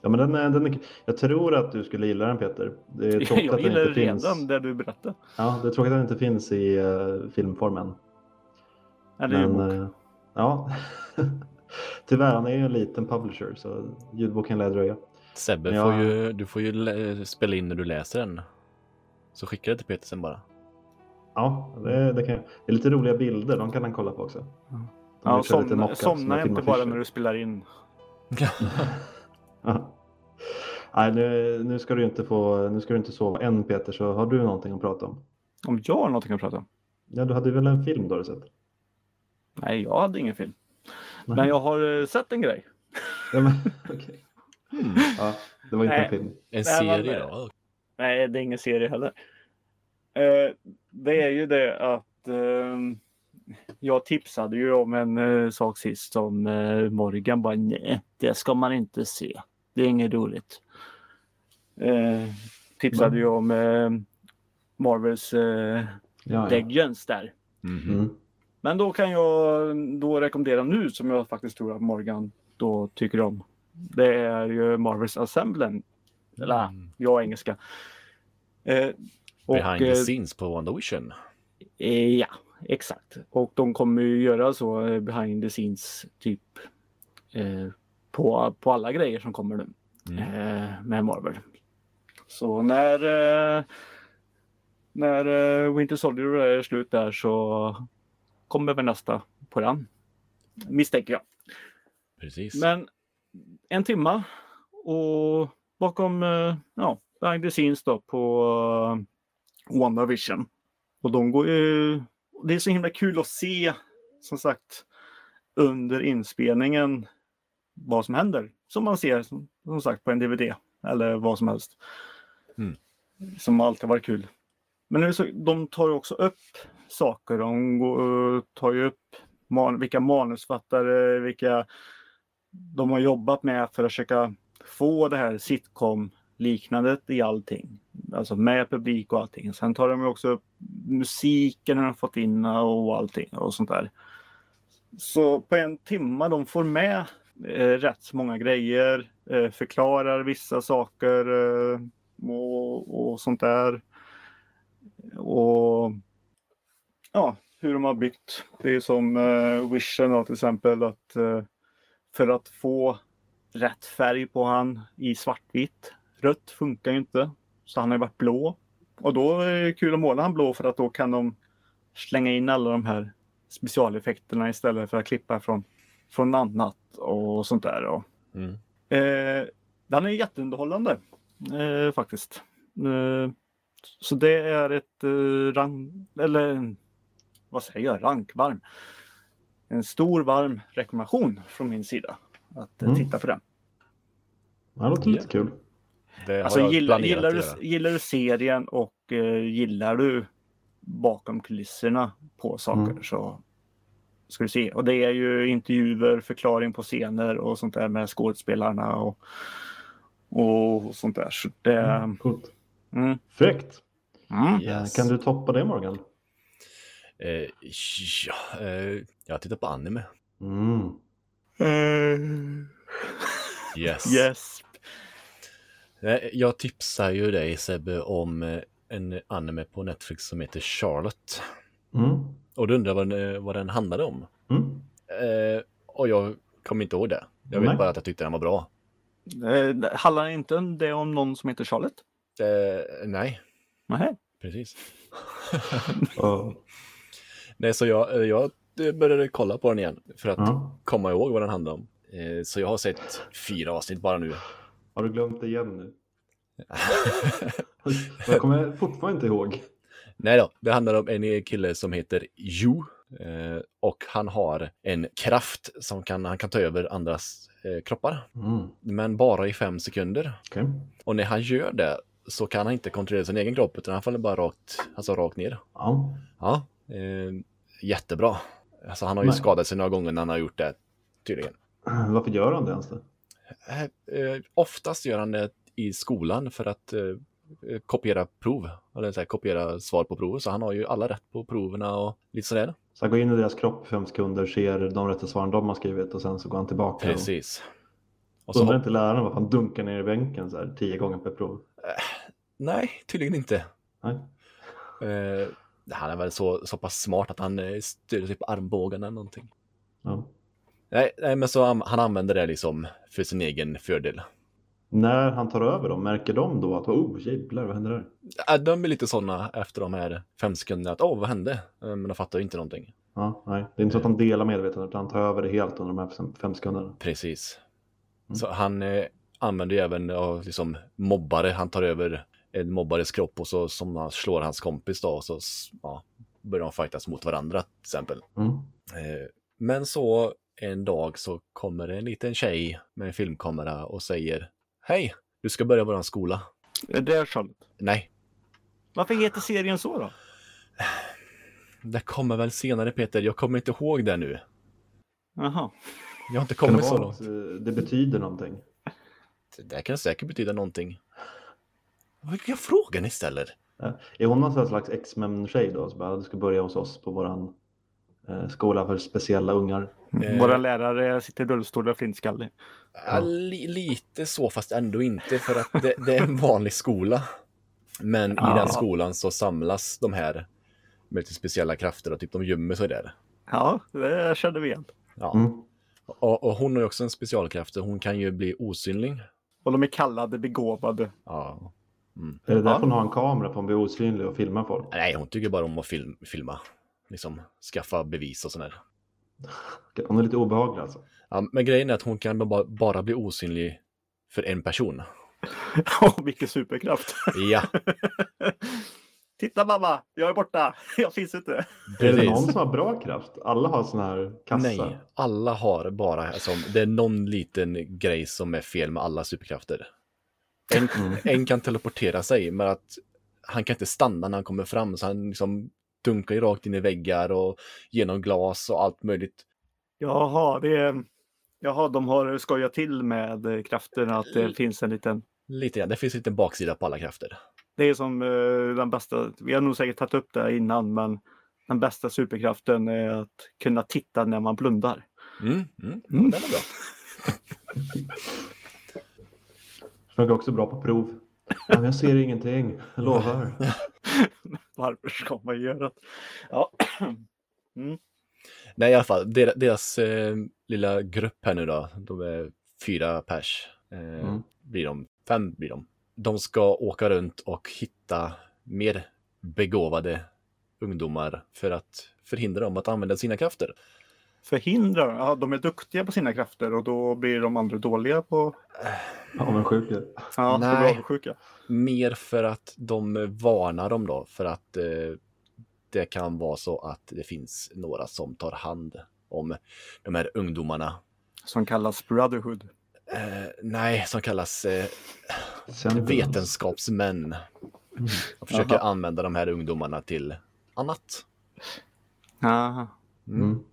Ja, men den är, den är, jag tror att du skulle gilla den Peter. Det är tråkigt Jag att den gillar det inte redan finns. det du berättade. Ja, det är tråkigt att den inte finns i uh, filmformen. Eller ljudbok. eh, ja, tyvärr han är ju en liten publisher så ljudboken lär dröja. Sebbe, Ja. får ju, du får ju spela in när du läser den. Så skicka det till Peter sen bara. Ja, det, det, kan, jag- det är lite roliga bilder. De kan han kolla på också. De Ja, somna, somna inte bara när du spelar in. Ja. Nej, nu, nu ska du inte få, nu ska du inte sova än Peter, så har du någonting att prata om? Om jag har någonting att prata om? Ja, du hade väl en film då du sett? Nej, jag hade ingen film. Nej. Men jag har eh, sett en grej. Ja, men, okej. Hmm. ja, det var inte Nej. en film. En Nej, serie men- då? Nej, det är ingen serie heller. Eh, det är ju det att eh, jag tipsade ju om en eh, sak sist som eh, Morgan bara nej, det ska man inte se. Det är inget roligt. Eh, tipsade ju om eh, Marvels eh, Ja, ja. Legends där. Mhm. Mm. Men då kan jag då rekommendera nu som jag faktiskt tror att Morgan då tycker om. Det är ju Marvels Assemblen. Eller Mm. jag är engelska. Eh, och, Behind the eh, scenes på WandaVision. Eh, ja, exakt. Och de kommer ju göra så eh, behind the scenes typ eh, på, på alla grejer som kommer nu Mm. eh, med Marvel. Så när, eh, när eh, Winter Soldier är slut där så kommer väl nästa på den. Misstänker jag. Precis. Men en timma och bakom eh, ja, behind the scenes då på WandaVision. Och de går ju... Det är så himla kul att se som sagt under inspelningen vad som händer. Som man ser som sagt på en DVD eller vad som helst. Mm. Som alltid varit kul. Men nu så, de tar ju också upp saker. De går, eh, tar ju upp man, vilka manusfattare, vilka de har jobbat med för att försöka få det här sitcom-liknandet i allting. Alltså med publik och allting. Sen tar de ju också upp musiken de har fått in och allting och sånt där. Så på en timme de får med eh, rätt så många grejer, eh, förklarar vissa saker eh, och, och sånt där. Och ja, hur de har byggt. Det är som eh, Vision då, till exempel att eh, för att få rätt färg på han i svartvitt. Rött funkar ju inte. Så han har ju varit blå. Och då är det kul att måla han blå för att då kan de slänga in alla de här specialeffekterna istället för att klippa från, från annat och sånt där. Och, Mm. eh, den är jätteunderhållande eh, faktiskt. Eh, så det är ett eh, rank, eller vad säger jag, rankvarm. En stor varm rekommendation från min sida att eh, Mm. titta på den. Det låter lite kul. Alltså, gillar, gillar, du, gillar du serien och eh, gillar du bakom kulisserna på saker Mm. så ska du se. Och det är ju intervjuer, förklaring på scener och sånt där med skådespelarna och, och sånt där. Så det, Mm, coolt. mm. Fräckt. Mm. Yes. Kan du toppa det Morgan? Eh, ja, eh, jag tittar på anime. Mm. Yes. Yes. Eh, Jag tipsar ju dig Sebbe om eh, en anime på Netflix som heter Charlotte. Mm. Och du undrar vad den, eh, vad den handlade om? Mm. Eh, och jag kommer inte ihåg det. Jag vet Nej. bara att jag tyckte den var bra. Eh, handlar inte det om någon som heter Charlotte? Eh, nej, Nej. precis. Och, Nej, så jag, eh, jag började kolla på den igen för att Ja. komma ihåg vad den handlar om. Eh, Så jag har sett fyra avsnitt bara nu. Har du glömt det igen nu? Jag kommer fortfarande inte ihåg. Nej då, det handlar om en kille som heter Yu. eh, Och han har en kraft som kan, han kan ta över andras eh, kroppar. Mm. Men bara i fem sekunder. Okej. Och när han gör det så kan han inte kontrollera sin egen kropp utan han faller bara rakt, alltså rakt ner. Ja. Ja, eh, jättebra. Alltså han har ju Nej. skadat sig några gånger när han har gjort det, tydligen. Varför gör han det ens? Då? Eh, eh, oftast gör han det i skolan för att eh, kopiera prov, eller så här, kopiera svar på prov. Så han har ju alla rätt på proverna och lite sådär. Så han går in i deras kropp i fem sekunder, ser de rätta svaren de har skrivit och sen så går han tillbaka. Precis. Och så, undrar inte läraren varför han dunkar ner i bänken så här tio gånger per prov. nej, tydligen inte. Nej. Eh, han är väl så, så pass smart att han eh, styr sig på armbågarna eller någonting. Ja. Nej, nej, men så han, han använder det liksom för sin egen fördel. När han tar över dem, märker de då att oh jävlar vad händer där? Ja, De är lite sådana efter de här fem sekunderna att åh, vad hände? Eh, Men de fattar ju inte någonting. Ja, nej. Det är inte så att han delar medvetandet utan han tar över det helt under de här fem, sekunderna. Precis. Mm. Så han eh, använder ju även ja, liksom mobbare. Han tar över en mobbares kropp och så som han slår hans kompis då och så ja, börjar de fightas mot varandra till exempel. Mm. Eh, men så en dag så kommer en liten tjej med en filmkamera och säger Hej, du ska börja våran skola. Är det Charlotte? Nej, Varför heter serien så då? det kommer väl senare Peter. Jag kommer inte ihåg det nu. Jaha. Jag har inte Kan kommit så långt. eh, det betyder någonting? Det där kan säkert betyda någonting. Vilka frågor ni ställer. Är hon någon slags X-Men-tjej då? Så bara, du ska börja hos oss på våran skola för speciella ungar. Eh. Våra lärare sitter i rullstol och flintskallig. Ja, li lite så, fast ändå inte, för att det, det är en vanlig skola. Men i Ja. den skolan så samlas de här med lite speciella krafter och typ de gömmer sig där. Ja, det kände vi igen. Ja. Mm. Och, och hon har ju också en specialkraft, hon kan ju bli osynlig. Och de är kallade begåvade. Ja. Mm. Är det därför hon har en kamera på en bli osynlig och filma folk? Nej, hon tycker bara om att film, filma. Liksom skaffa bevis och sådär. Hon är lite obehaglig alltså. Ja, men grejen är att hon kan bara, bara bli osynlig för en person. Åh, vilken superkraft! Ja, Titta mamma, jag är borta. Jag finns inte. Är det precis. någon som har bra kraft? Alla har sån här kassa. Nej, alla har bara, alltså, det är någon liten grej som är fel med alla superkrafter. En, Mm. en kan teleportera sig, men att han kan inte stanna när han kommer fram, så han liksom dunkar ju rakt in i väggar och genom glas och allt möjligt. Jaha, det är... Jaha, de har skojat till med krafterna att det finns en liten... Lite grann, det finns lite baksida på alla krafter. Det är som eh, den bästa, vi har nog säkert tagit upp det innan, men den bästa superkraften är att kunna titta när man blundar. Mm, mm, ja, Mm. den är bra. Funkar också bra på prov. Men jag ser ingenting, jag lovar. Varför ska man göra det? Ja. Mm. Nej, i alla fall, deras, deras eh, lilla grupp här nu då, de är fyra pers. Eh, Mm. Blir de, fem blir de. De ska åka runt och hitta mer begåvade ungdomar för att förhindra dem att använda sina krafter. Förhindra, ja, de är duktiga på sina krafter och då blir de andra dåliga på... Avundsjuka. Ja, Nej. Nej. avundsjuka. Mer för att de varnar dem då, för att eh, det kan vara så att det finns några som tar hand om de här ungdomarna. Som kallas Brotherhood. Eh, nej, som kallas eh, vetenskapsmän. Och försöker Aha. använda de här ungdomarna till annat. Aha. Mm.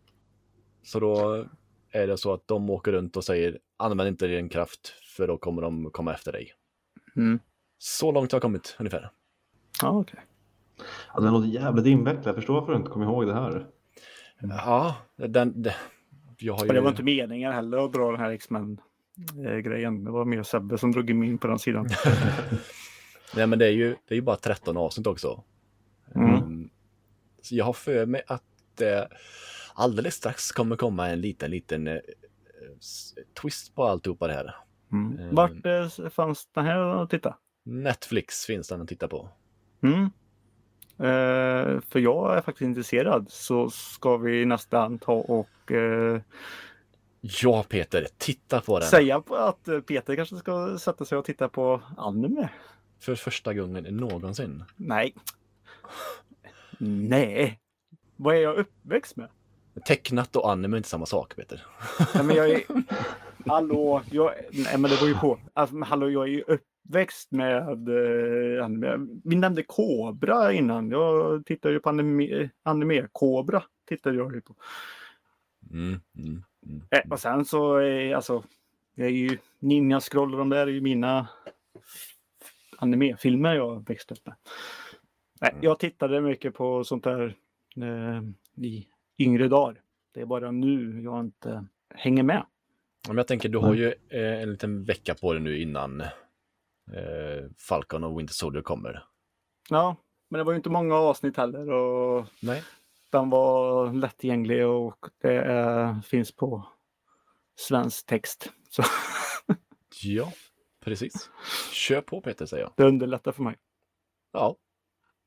Så då är det så att de åker runt och säger använd inte din kraft för då kommer de komma efter dig. Mm. Så långt har jag kommit ungefär. Ja, okej. Ja, den låter jävligt invecklad. Jag förstår varför du inte kommer ihåg det här. Ja, den... Det, jag har ju... Men det var inte meningen heller att dra den här X-Men-grejen. Det var mer Sebbe som drog in på den sidan. Nej, men det är ju, det är ju bara 13 avsnitt också. Mm. Mm. Så jag har för mig att det alldeles strax kommer komma en liten, liten eh, twist på alltihopa det här. Mm. Mm. Vart eh, fanns den här att titta? Netflix finns den att titta på. Mm. Eh, för jag är faktiskt intresserad så ska vi nästan ta och eh, Ja, Peter, titta på den. säga på att eh, Peter kanske ska sätta sig och titta på anime. För första gången någonsin. Nej. Nej. Vad är jag uppväxt med? Tecknat och anime är inte samma sak, Peter. Nej, men jag är... Hallå, jag... Nej, men det beror ju på. Alltså, hallå, jag är ju uppväxt med eh, anime. Vi nämnde Kobra innan. Jag tittade ju på anime. anime. Kobra tittade jag ju på. Mm, mm, mm. Eh, och sen så är alltså, jag är ju Ninja Scroll och de där är ju mina animefilmer jag växte upp med. Nej, jag tittade mycket på sånt där eh, i yngre dagar. Det är bara nu jag inte hänger med. Ja, Men jag tänker, du har ju eh, en liten vecka på dig nu innan eh, Falcon och Winter Soldier kommer. Ja, men det var ju inte många avsnitt heller och Nej. den var lättillgänglig och det eh, finns på svensk text. Så Ja, precis. Kör på Peter, säger jag. det underlättar för mig. Ja,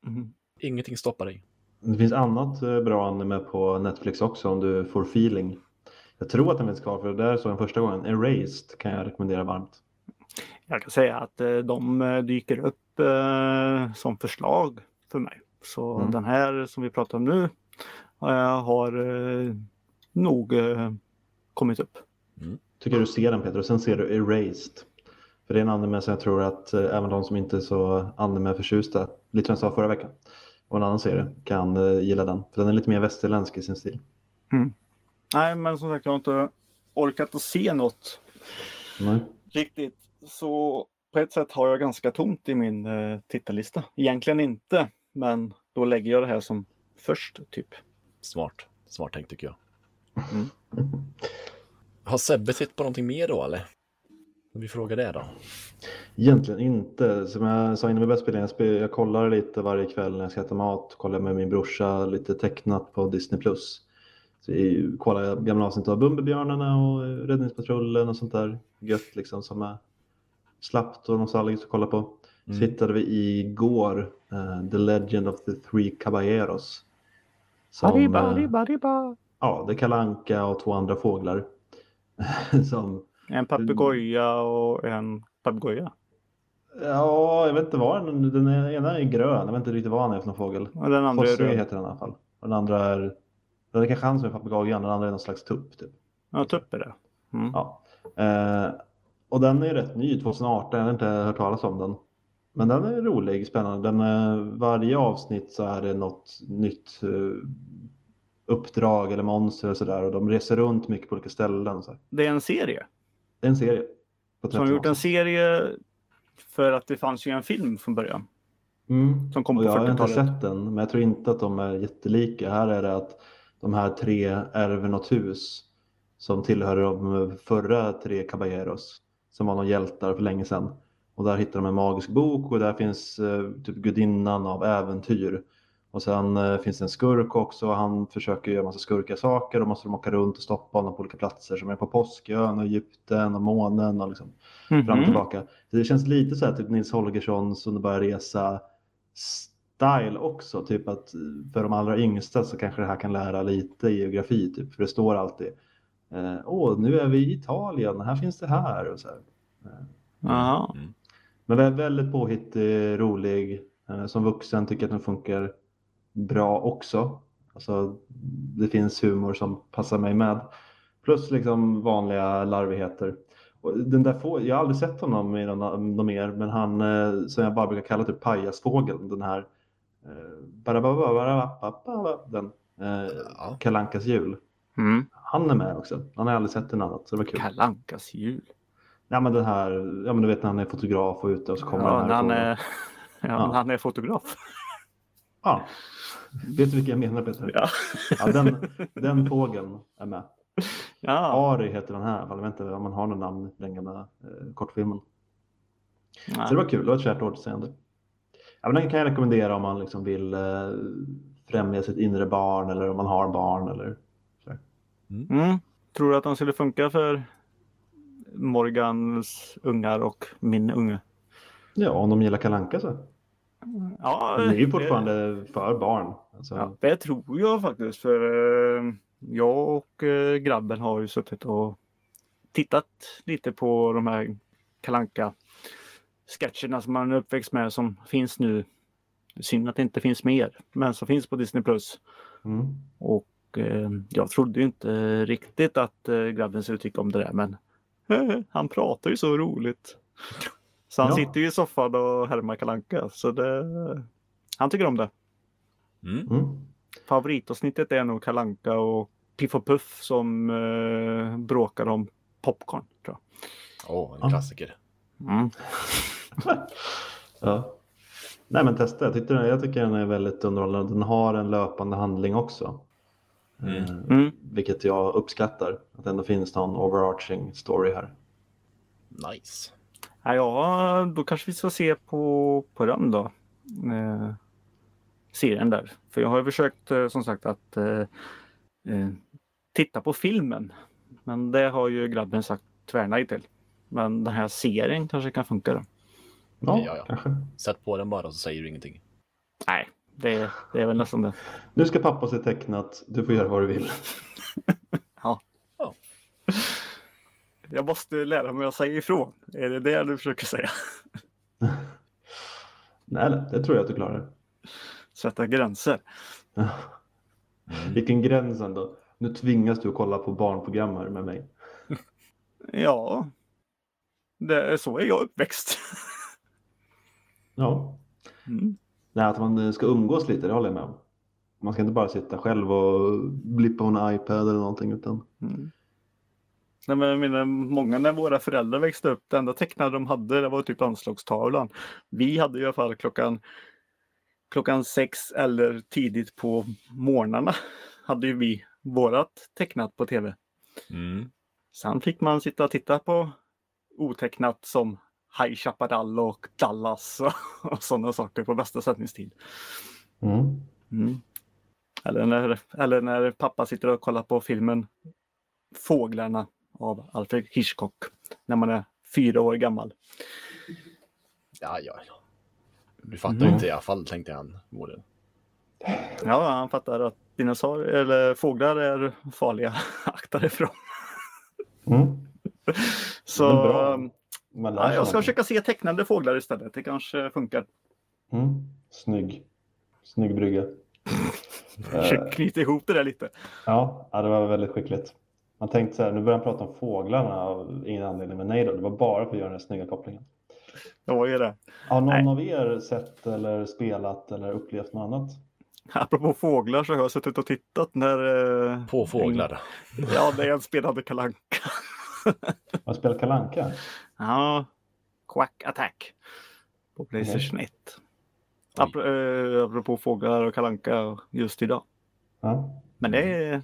Mhm. ingenting stoppar dig. Det finns annat eh, bra anime på Netflix också om du får feeling. Jag tror att den finns kvar för det där såg jag första gången. Erased kan jag rekommendera varmt. Jag kan säga att eh, de eh, dyker upp som förslag för mig. Så Mm. den här som vi pratar om nu har nog kommit upp. Tycker du ser den Peter och sen ser du Erased. För det är en anime som jag tror att även de som inte är så anime-förtjusta, lite som jag sa förra veckan, och en annan serie kan eh, gilla den. För den är lite mer västerländsk i sin stil. Nej, men som sagt, jag har inte orkat att se något Nej. riktigt. Så på ett sätt har jag ganska tomt i min eh, tittarlista. Egentligen inte, men då lägger jag det här som först, typ. Smart. Smart tänkt tycker jag. Mm. Har Sebbe sett på någonting mer då, eller? Om vi frågar det då. Egentligen inte. Som jag sa innan vi började spela jag, spel, jag kollar lite varje kväll när jag ska äta mat. Kollar med min brorsa lite tecknat på Disney+. Så jag kollar gamla avsnitt av Bumbibjörnarna och eh, Räddningspatrullen och sånt där gött liksom som är slappt och nostalgiskt att kolla på. Mm. Så hittade vi igår eh, The Legend of the Three Caballeros. Som, Arriba, eh, arriba, arriba. ja, det är Kalle Anka och två andra fåglar. som En papegoja och en papegoja. Ja, jag vet inte vad den, den är- ena är grön. Jag vet inte riktigt vad han är för någon fågel. Och den andra är Fosse röd. heter den i alla fall. Och den andra är, det är kanske han som är papegojan, den andra är någon slags tupp. Typ. Ja, tupp är det. Mm. Ja. Eh, och den är rätt ny, 2018. Jag har inte hört talas om den. Men den är rolig, spännande. Den, eh, varje avsnitt så är det något nytt eh, uppdrag eller monster och sådär. Och de reser runt mycket på olika ställen. Så. Det är en serie. Det är en serie. På Som har 13 gjort en serie för att det fanns ju en film från början. Mm. Som kom på jag har inte 40-talet. sett den, men jag tror inte att de är jättelika. Här är det att de här tre ärver något hus som tillhör de förra tre caballeros som var några hjältar för länge sedan. Och där hittar de en magisk bok och där finns eh, typ gudinnan av äventyr. Och sen eh, finns det en skurk också och han försöker göra massa skurka saker och måste de åka runt och stoppa honom på olika platser som är på Påskön och Egypten och månen och liksom fram och Mhm. tillbaka. Så det känns lite så här typ Nils Holgerssons underbara resa style också. Typ att för de allra yngsta så kanske det här kan lära lite geografi. Typ. För det står alltid eh, Åh, nu är vi i Italien, här finns det här. Och så här. Eh. Mm. Men vä- väldigt påhittig, rolig. Eh, Som vuxen tycker jag att den funkar bra också. Alltså, det finns humor som passar mig med. Plus liksom vanliga larvigheter. Och den där få, jag har aldrig sett honom i någon, någon mer, men han eh, som jag bara brukar kalla typ pajasfågeln, den här eh, den eh, Ja. Kalankas jul. Mm. Han är med också. Han har aldrig sett en annat, så det var kul. Kalle Ankas jul. Ja men den här, ja men du vet när han är fotograf och ute och så kommer Ja, när här han är, ja, Ja. han är fotograf. Ja. Vet du vilka jag menar Peter? Ja. Ja, den, den fågeln är med. Ja. Ari heter den här. Jag vet inte om man har någon namn i den gamla eh, kortfilmen. Nej. Så det var kul, det var ett kärt återseende. Ja, men den kan jag rekommendera om man liksom vill eh, främja sitt inre barn eller om man har barn. Eller... Mm. Tror du att den skulle funka för Morgans ungar och min unge? Ja, om de gillar kalanka så. Ja, Det är ju det- fortfarande för barn. Alltså, Ja, det tror jag faktiskt. För eh, jag och eh, grabben har ju suttit och tittat lite på de här kalanka sketcherna som man är uppväxt med som finns nu. Synd att det inte finns mer, men som finns på Disney Plus. Mm. Och eh, jag trodde ju inte riktigt att grabben skulle tycka om det där, men han pratar ju så roligt. Så han Ja. sitter ju i soffan och härmar kalanka så det, han tycker om det. Mm. Mm. Favoritavsnittet är nog Kalanka och Piff och Puff som eh, bråkar om popcorn. Tror Åh, en Ja. klassiker. Mm. Ja. Nej men testa, jag, tyckte, jag tycker den är väldigt underhållande. Den har en löpande handling också. Mm. Eh, Mm. Vilket jag uppskattar. Att det ändå finns någon overarching story här. Nice. Ja, ja, då kanske vi ska se på, på den då. Eh, serien där. För jag har ju försökt eh, som sagt att eh, eh, titta på filmen. Men det har ju grabben sagt tvärnej till. Men den här serien kanske kan funka då. Ja, Ja, ja. kanske. Sätt på den bara så säger du ingenting. Nej, det, det är väl nästan det. Nu ska pappa se tecknat. Du får göra vad du vill. Jag måste lära mig att säga ifrån. Är det det du försöker säga? Nej, det tror jag att du klarar. Sätta gränser. Vilken gräns ändå. Nu tvingas du att kolla på barnprogram här med mig. Ja, det, är så är jag uppväxt. Ja. Mm. Nej, att man ska umgås lite, det håller jag med om. Man ska inte bara sitta själv och blippa på en iPad eller någonting utan Mm. Nej, men jag menar, många när våra föräldrar växte upp, det enda tecknade de hade det var typ anslagstavlan. Vi hade i alla fall klockan, klockan sex eller tidigt på morgnarna hade ju vi vårat tecknat på tv. Mm. Sen fick man sitta och titta på otecknat som High Chaparral och Dallas och, och sådana saker på bästa sändningstid. mm. Mm. Eller, när, eller när pappa sitter och kollar på filmen Fåglarna av Alfred Hitchcock när man är fyra år gammal. Ja, ja, ja. Du fattar Mm. inte i alla fall, tänkte han. Målen. Ja, han fattar att dinosaurier eller fåglar är farliga. Akta dig ifrån. Mm. Så Men bra. Man lär ja, jag ska försöka se tecknade fåglar istället. Det kanske funkar. Mm. Snygg. Snygg brygga. Försök knyta ihop det där lite. Ja, det var väldigt skickligt. Man tänkte så här, nu börjar han prata om fåglarna av ingen anledning, men nej då, det var bara för att göra den här snygga kopplingen. Det var ju det. Har någon Nej. av er sett eller spelat eller upplevt något annat? Apropå fåglar så har jag suttit och tittat när... eh, På fåglar. Ja, det är en spelade kalanka. Har du spelat Kalanka? Ja, Quack Attack på Playstation 1. Ap eh, apropå fåglar och kalanka just idag. Ja. Men det,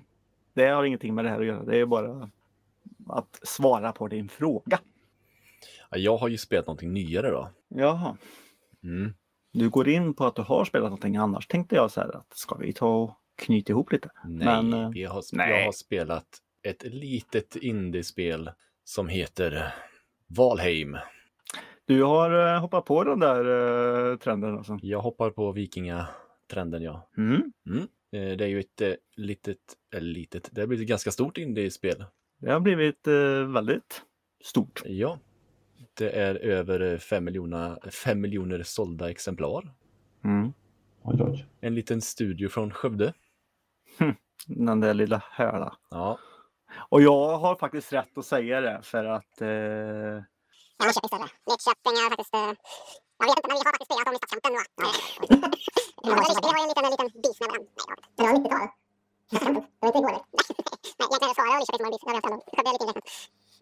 det har ingenting med det här att göra. Det är bara att svara på din fråga. Ja, jag har ju spelat någonting nyare då. Jaha. Mm. Du går in på att du har spelat någonting annars tänkte jag så här att ska vi ta och knyta ihop lite? Nej, Men, eh, vi har, nej. jag har spelat ett litet indiespel som heter Valheim. Du har eh, hoppat på den där eh, trenden alltså? Jag hoppar på vikingatrenden, ja. Mm. Mm. Eh, Det är ju ett eh, litet, eller litet, det har blivit ett ganska stort indiespel. Det har blivit eh, väldigt stort. Ja. Det är över 5 miljoner, 5 miljoner sålda exemplar. Mm. En liten studio från Skövde. Den där lilla höla. Ja, Och jag har faktiskt rätt att säga det för att eh, Ja, Norrköping större. Lidköping är faktiskt... eh, Jag vet inte, men vi har faktiskt spelat dem i stadskanten. va? Lidköping har ju en liten, en liten. Nej, jag vet inte. Men det var 90-talet. Det var inte igår. Nej, egentligen det Skara och Lidköping har en bis. Det har vi haft ändå. Skövde är lite inräknat.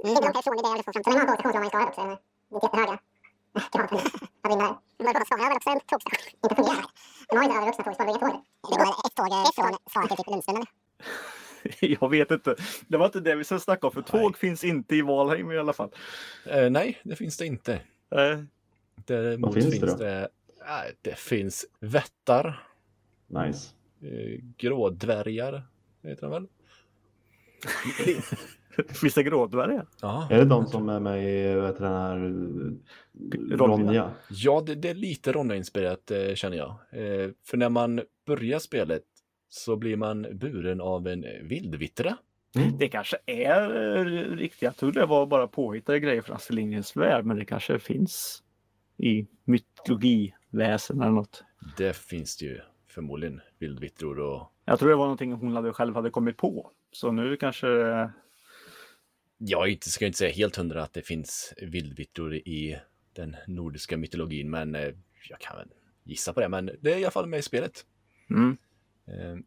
Inte långt härifrån, det är det jag vill få fram. Man om man är i Skara också. De är jättehöga. Kraven. Vad vinner där? Men bara Skara har väl också en tågsträcka? Inte fungerar. De har ju inte övervuxna tågspår. Det tåg. Det går ett tåg eh, från Skara till typ Lundström eller? jag vet inte. Det var inte det vi skulle snacka om för tåg Nej. finns inte i Valheim i alla fall. eh, nej, det finns det inte. Eh, Däremot Vad finns finns, det då? det, äh, det finns vättar, Nice. eh, grådvärgar, heter de väl? Finns det grådvärgar? Ja, Är det de som är med i vad heter den här Ronja. Ronja? ja det, det är lite Ronja-inspirerat eh, känner jag. Eh, för när man börjar spelet så blir man buren av en vildvittra. Det kanske är eh, riktigt. Jag tror det var bara påhittade grejer från Astrid Lindgrens värld, men det kanske finns i mytologiväsen eller något. Det finns det ju förmodligen vildvittror och Jag tror det var någonting hon hade själv hade kommit på. Så nu kanske... jag ska inte säga helt hundra att det finns vildvittror i den nordiska mytologin, men eh, jag kan väl gissa på det. Men det är i alla fall med i spelet. Mm. Eh,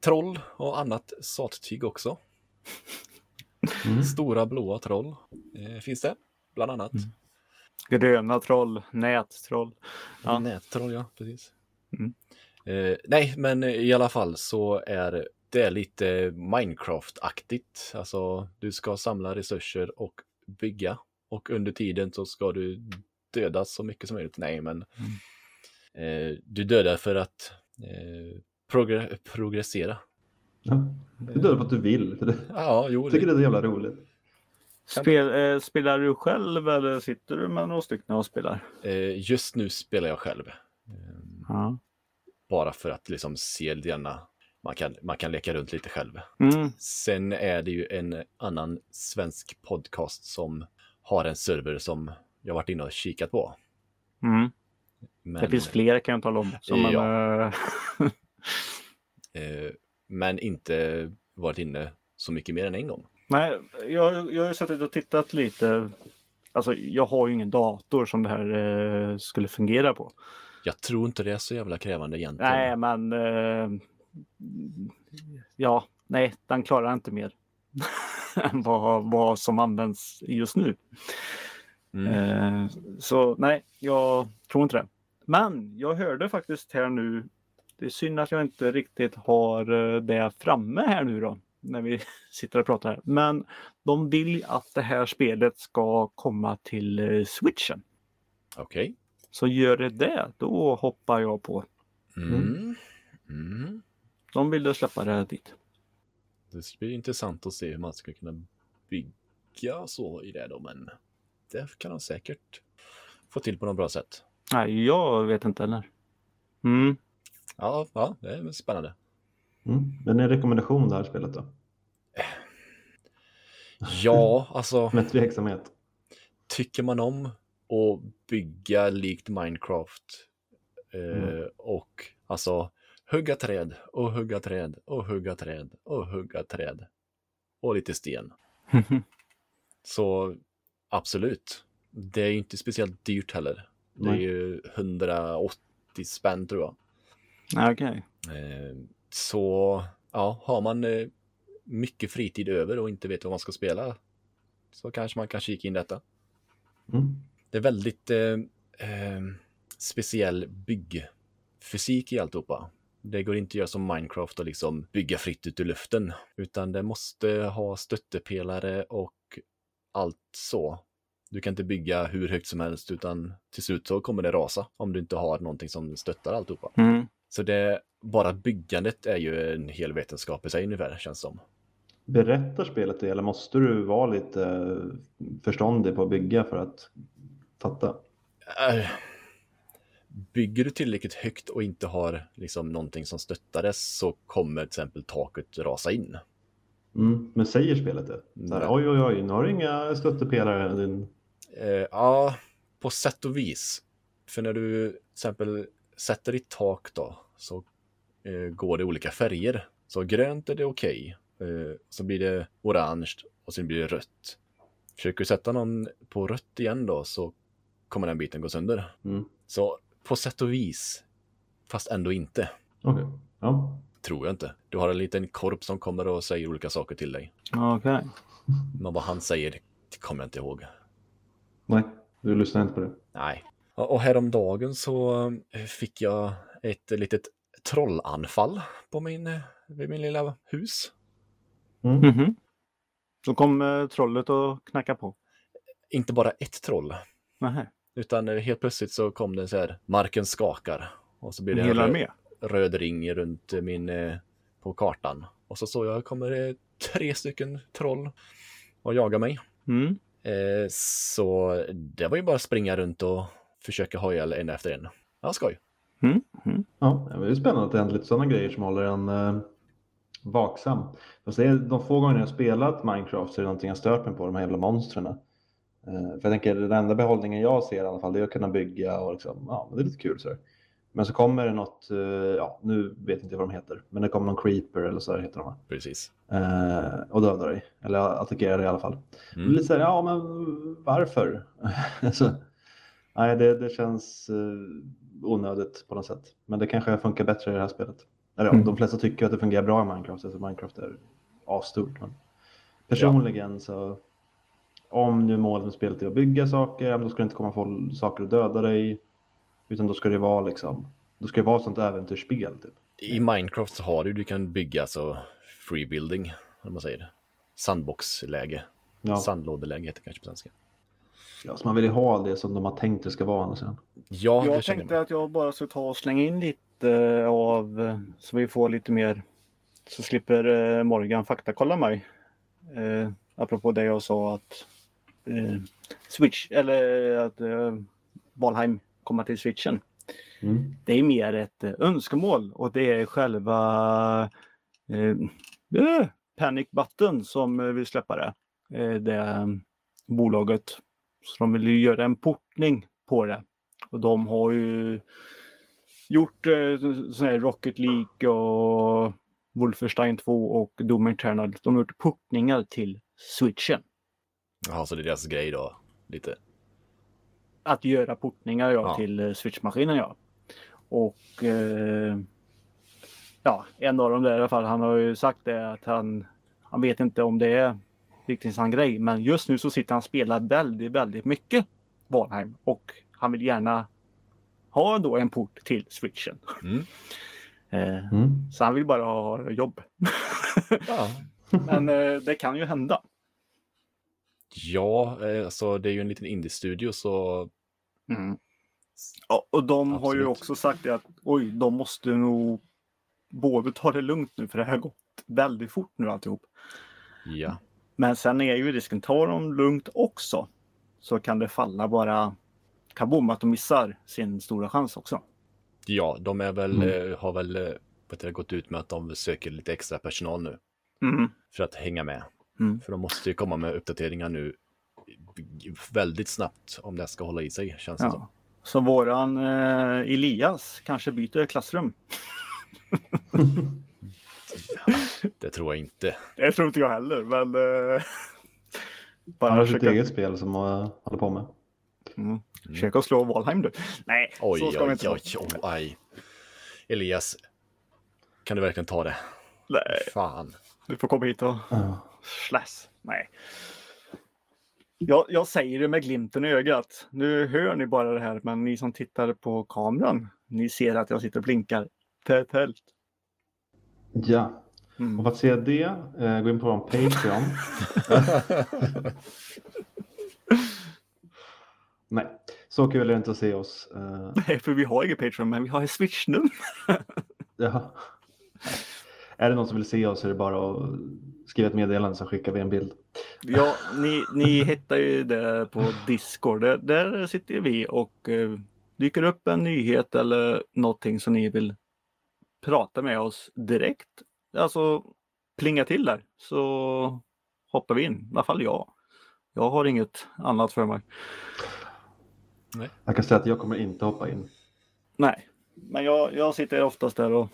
troll och annat sattyg också. Mm. Stora blåa troll eh, finns det, bland annat. Gröna troll, nättroll. Ja. Nättroll, ja, precis. Mm. Eh, nej, men i alla fall så är det lite Minecraft-aktigt. Alltså, du ska samla resurser och bygga. Och under tiden så ska du döda så mycket som möjligt. Nej, men eh, du dödar för att eh, progr- progressera. Ja. Du dör för att du vill. Ja, jo, Jag tycker det, det är så jävla roligt. Spel, eh, spelar du själv eller sitter du med några stycken och spelar? eh, just nu spelar jag själv. Ja. bara för att liksom se grann, man kan, man kan leka runt lite själv. Mm. Sen är det ju en annan svensk podcast som har en server som jag varit inne och kikat på. Mm. Men, Det finns fler kan jag tala om. Som man, Ja. eh, eh, men inte varit inne så mycket mer än en gång. Nej, jag, jag har suttit och tittat lite. Alltså, jag har ju ingen dator som det här eh, skulle fungera på. Jag tror inte det är så jävla krävande egentligen. Nej, men eh, ja, nej, den klarar inte mer än vad, vad som används just nu. Mm. Eh, så nej, jag tror inte det. Men jag hörde faktiskt här nu. Det är synd att jag inte riktigt har eh, det framme här nu då. När vi sitter och pratar här. Men de vill att det här spelet ska komma till eh, switchen. Okej. Så gör det det, då hoppar jag på. Mm. Mm. De ville släppa det dit. Det blir intressant att se hur man ska kunna bygga så i det då, men det kan de säkert få till på något bra sätt. Nej, jag vet inte heller. Mm. Ja, ja det är spännande. Mm. Men en rekommendation det här spelet då? Ja, alltså Med tveksamhet. tycker man om att bygga likt Minecraft eh, Mm. och alltså hugga träd och hugga träd och hugga träd och hugga träd och lite sten. Så absolut. Det är inte speciellt dyrt heller. Det är Nej. ju 180 spänn tror jag. Okej. Eh, så ja, har man eh, mycket fritid över och inte vet vad man ska spela så kanske man kan kika in detta. Mm. Det är väldigt eh, eh, speciell byggfysik i alltihopa. Det går inte att göra som Minecraft och liksom bygga fritt ut ur luften, utan det måste ha stöttepelare och allt så. Du kan inte bygga hur högt som helst, utan till slut så kommer det rasa om du inte har någonting som stöttar alltihopa. Mm. Så det, bara byggandet är ju en hel vetenskap i sig ungefär, känns som. Berättar spelet det eller måste du vara lite eh, förståndig på att bygga för att fatta? Äh, Bygger du tillräckligt högt och inte har liksom någonting som stöttar det så kommer till exempel taket rasa in. Mm. Men säger spelet det? Här, oj, oj, oj, nu har du inga stöttepelare. Din... Eh, ja, på sätt och vis. För när du till exempel sätter ditt tak då så eh, går det olika färger. Så grönt är det okej. Eh, så blir det orange och sen blir det rött. Försöker du sätta någon på rött igen då så kommer den biten gå sönder. Mm. Så på sätt och vis, fast ändå inte, Okej. Ja. tror jag inte. Du har en liten korp som kommer och säger olika saker till dig. Okej. Men vad han säger det kommer jag inte ihåg. Nej, du lyssnar inte på det. Nej. Och häromdagen så eh, fick jag ett litet trollanfall på min, eh, vid min lilla hus. Mm. Mhm. Då kom eh, trollet och knackade på. Inte bara ett troll, Nähä. utan helt plötsligt så kom det så här, marken skakar. Och så blir det En röd, röd ring runt min, på kartan. Och så såg jag, kommer det tre stycken troll och jaga mig. Mm. Så det var ju bara att springa runt och försöka ha ihjäl en efter en. Ja, skoj. Mm. Mm. Ja, det är spännande att det händer lite sådana grejer som håller en eh, vaksam. Fast det är, de få gånger jag har spelat Minecraft så är det någonting jag stört mig på, de här jävla monstren. Eh, för jag tänker, den enda behållningen jag ser i alla fall, det är att kunna bygga och liksom, ja, men det är lite kul så här. Men så kommer det något, eh, ja, nu vet inte jag vad de heter, men det kommer någon creeper eller så här heter de. Precis. Eh, och dödar dig, eller attackerar dig i alla fall. Mm. Lite så här, ja men varför? så, nej, det, det känns eh, onödigt på något sätt. Men det kanske funkar bättre i det här spelet. Eller ja, Mm. de flesta tycker att det fungerar bra i Minecraft, alltså Minecraft är asstort. Men personligen så, om nu målet med spelet är att bygga saker, ja, då ska det inte komma folk, saker att döda dig. Utan då ska det vara liksom, då ska det vara ett sånt äventyrsspel typ. I Minecraft så har du, du kan bygga så free building, om man säger. Sandboxläge. Ja, Sandlådeläge heter det kanske på svenska. Ja, så man vill ju ha det som de har tänkt det ska vara. Ja, Jag tänkte jag. att jag bara ska ta och slänga in lite av eh, så vi får lite mer så slipper eh, Morgan faktakolla mig. Eh, apropå det jag sa att eh, Switch eller att eh, Valheim kommer till Switchen. Mm. Det är mer ett eh, önskemål och det är själva eh, eh, Panic Button som eh, vill släppa det. Eh, det eh, bolaget. Så de vill ju göra en portning på det. Och de har ju gjort eh, sån här Rocket League och Wolfenstein 2 och Doom Eternal. De har gjort portningar till Switchen. Jaha, så det är deras grej då. Lite. Att göra portningar ja, Ja. till eh, Switch-maskinen ja. Och eh, ja, en av dem där i alla fall, han har ju sagt det att han, han vet inte om det är riktigt grej. Men just nu så sitter han och spelar väldigt, väldigt mycket Valheim och han vill gärna ha då en port till Switchen. Mm. Eh, Mm. så han vill bara ha jobb. Ja. Men eh, det kan ju hända. Ja, alltså det är ju en liten indie-studio så Mm. Ja, och de har ju Absolut. också sagt det att oj, de måste nog både ta det lugnt nu för det har gått väldigt fort nu alltihop. ja. Men sen är ju risken, tar de lugnt också så kan det falla bara kaboom att de missar sin stora chans också. Ja, de är väl, Mm. eh, har väl eh, vet du, gått ut med att de söker lite extra personal nu Mm. för att hänga med. Mm. För de måste ju komma med uppdateringar nu väldigt snabbt om det ska hålla i sig, känns det som. Ja. Så våran eh, Elias kanske byter klassrum. Det tror jag inte. Det tror inte jag heller, men eh, bara Han har sitt eget spel som han håller på med. mm, försöka slå Valheim du. Nej, Oj, så ska vi oj, inte oj, oj, aj. Elias, kan du verkligen ta det? Nej, Fan. du får komma hit och Ja. Slash. Nej. Jag, jag säger det med glimten i ögat. Nu hör ni bara det här, men ni som tittar på kameran, ni ser att jag sitter och blinkar tätt tält. Ja. Och Mm. för att se det, eh, gå in på vår Patreon. Nej, så kul är det inte att se oss. Eh, Nej, för vi har ingen Patreon, men vi har ett Swish-nummer. ja. Är det någon som vill se oss så är det bara att skriva ett meddelande så skickar vi en bild. Ja, ni, ni hittar ju det på Discord. Där, där sitter vi och eh, dyker upp en nyhet eller någonting som ni vill prata med oss direkt. Alltså plinga till där så hoppar vi in. I alla fall jag. Jag har inget annat för mig. Jag kan säga att jag kommer inte hoppa in. Nej, men jag, jag sitter oftast där och,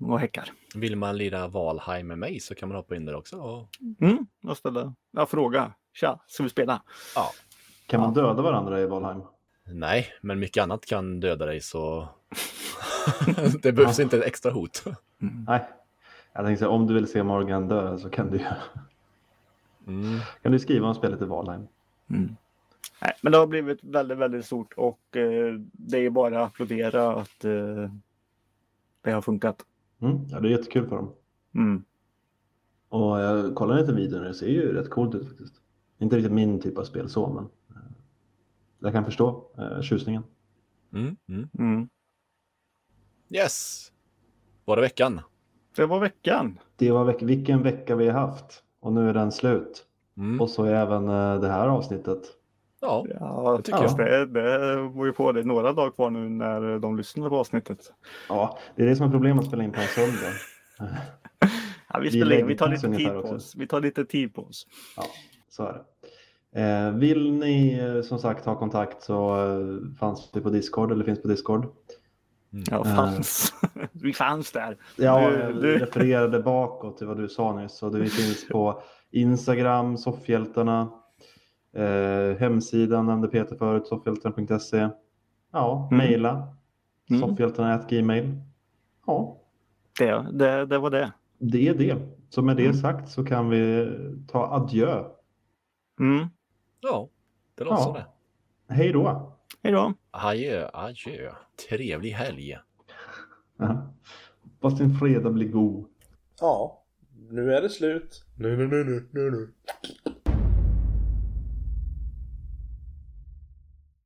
och häckar. Vill man lira Valheim med mig så kan man hoppa in där också. Och... Mm, jag ställer jag frågar. Tja, ska vi spela? Ja. Kan man döda varandra i Valheim? Nej, men mycket annat kan döda dig så det behövs inte ett extra hot. Nej. Jag tänkte säga, om du vill se Morgan dö så kan du, Mm. kan du skriva om spelet i Valheim. Mm. Nej, men det har blivit väldigt, väldigt stort och eh, det är bara att applådera att eh, det har funkat. Mm. Ja, det är jättekul för dem. Mm. Och jag kollar lite videon och det ser ju rätt coolt ut faktiskt. Inte riktigt min typ av spel så, men eh, jag kan förstå eh, tjusningen. Mm. Mm. Mm. Yes! Var det veckan? Det var veckan. Det var veck vilken vecka vi har haft. Och nu är den slut. Mm. Och så är även eh, det här avsnittet. Ja, Ja, Det tycker fast jag. det, det var ju på det några dagar kvar nu när de lyssnar på avsnittet. Ja, det är det som är problemet att spela in på en söndag. Ja, vi, Vi spelar in. vi tar lite tid på också. oss. Vi tar lite tid på oss. Ja, så är det. Eh, vill ni eh, som sagt ha kontakt så fanns vi på Discord eller finns på Discord. Ja, fanns. vi fanns där. Ja, Du- jag du- refererade bakåt till vad du sa nyss. Så det finns på Instagram, Soffhjältarna, eh, hemsidan nämnde Peter förut, soffhjältarna.se. Ja, Mm. mejla, Mm. soffhjältarna.gmail. Ja, Det, det, det var det. det är det. Så med det Mm. sagt så kan vi ta adjö. Mm. ja det låter Ja. det. Hej då! Hej då. Adjö, adjö. Trevlig helg. Ja. Hoppas din fredag blir god. Ja, nu är det slut. Nu, nu, nu, nu, nu, nu.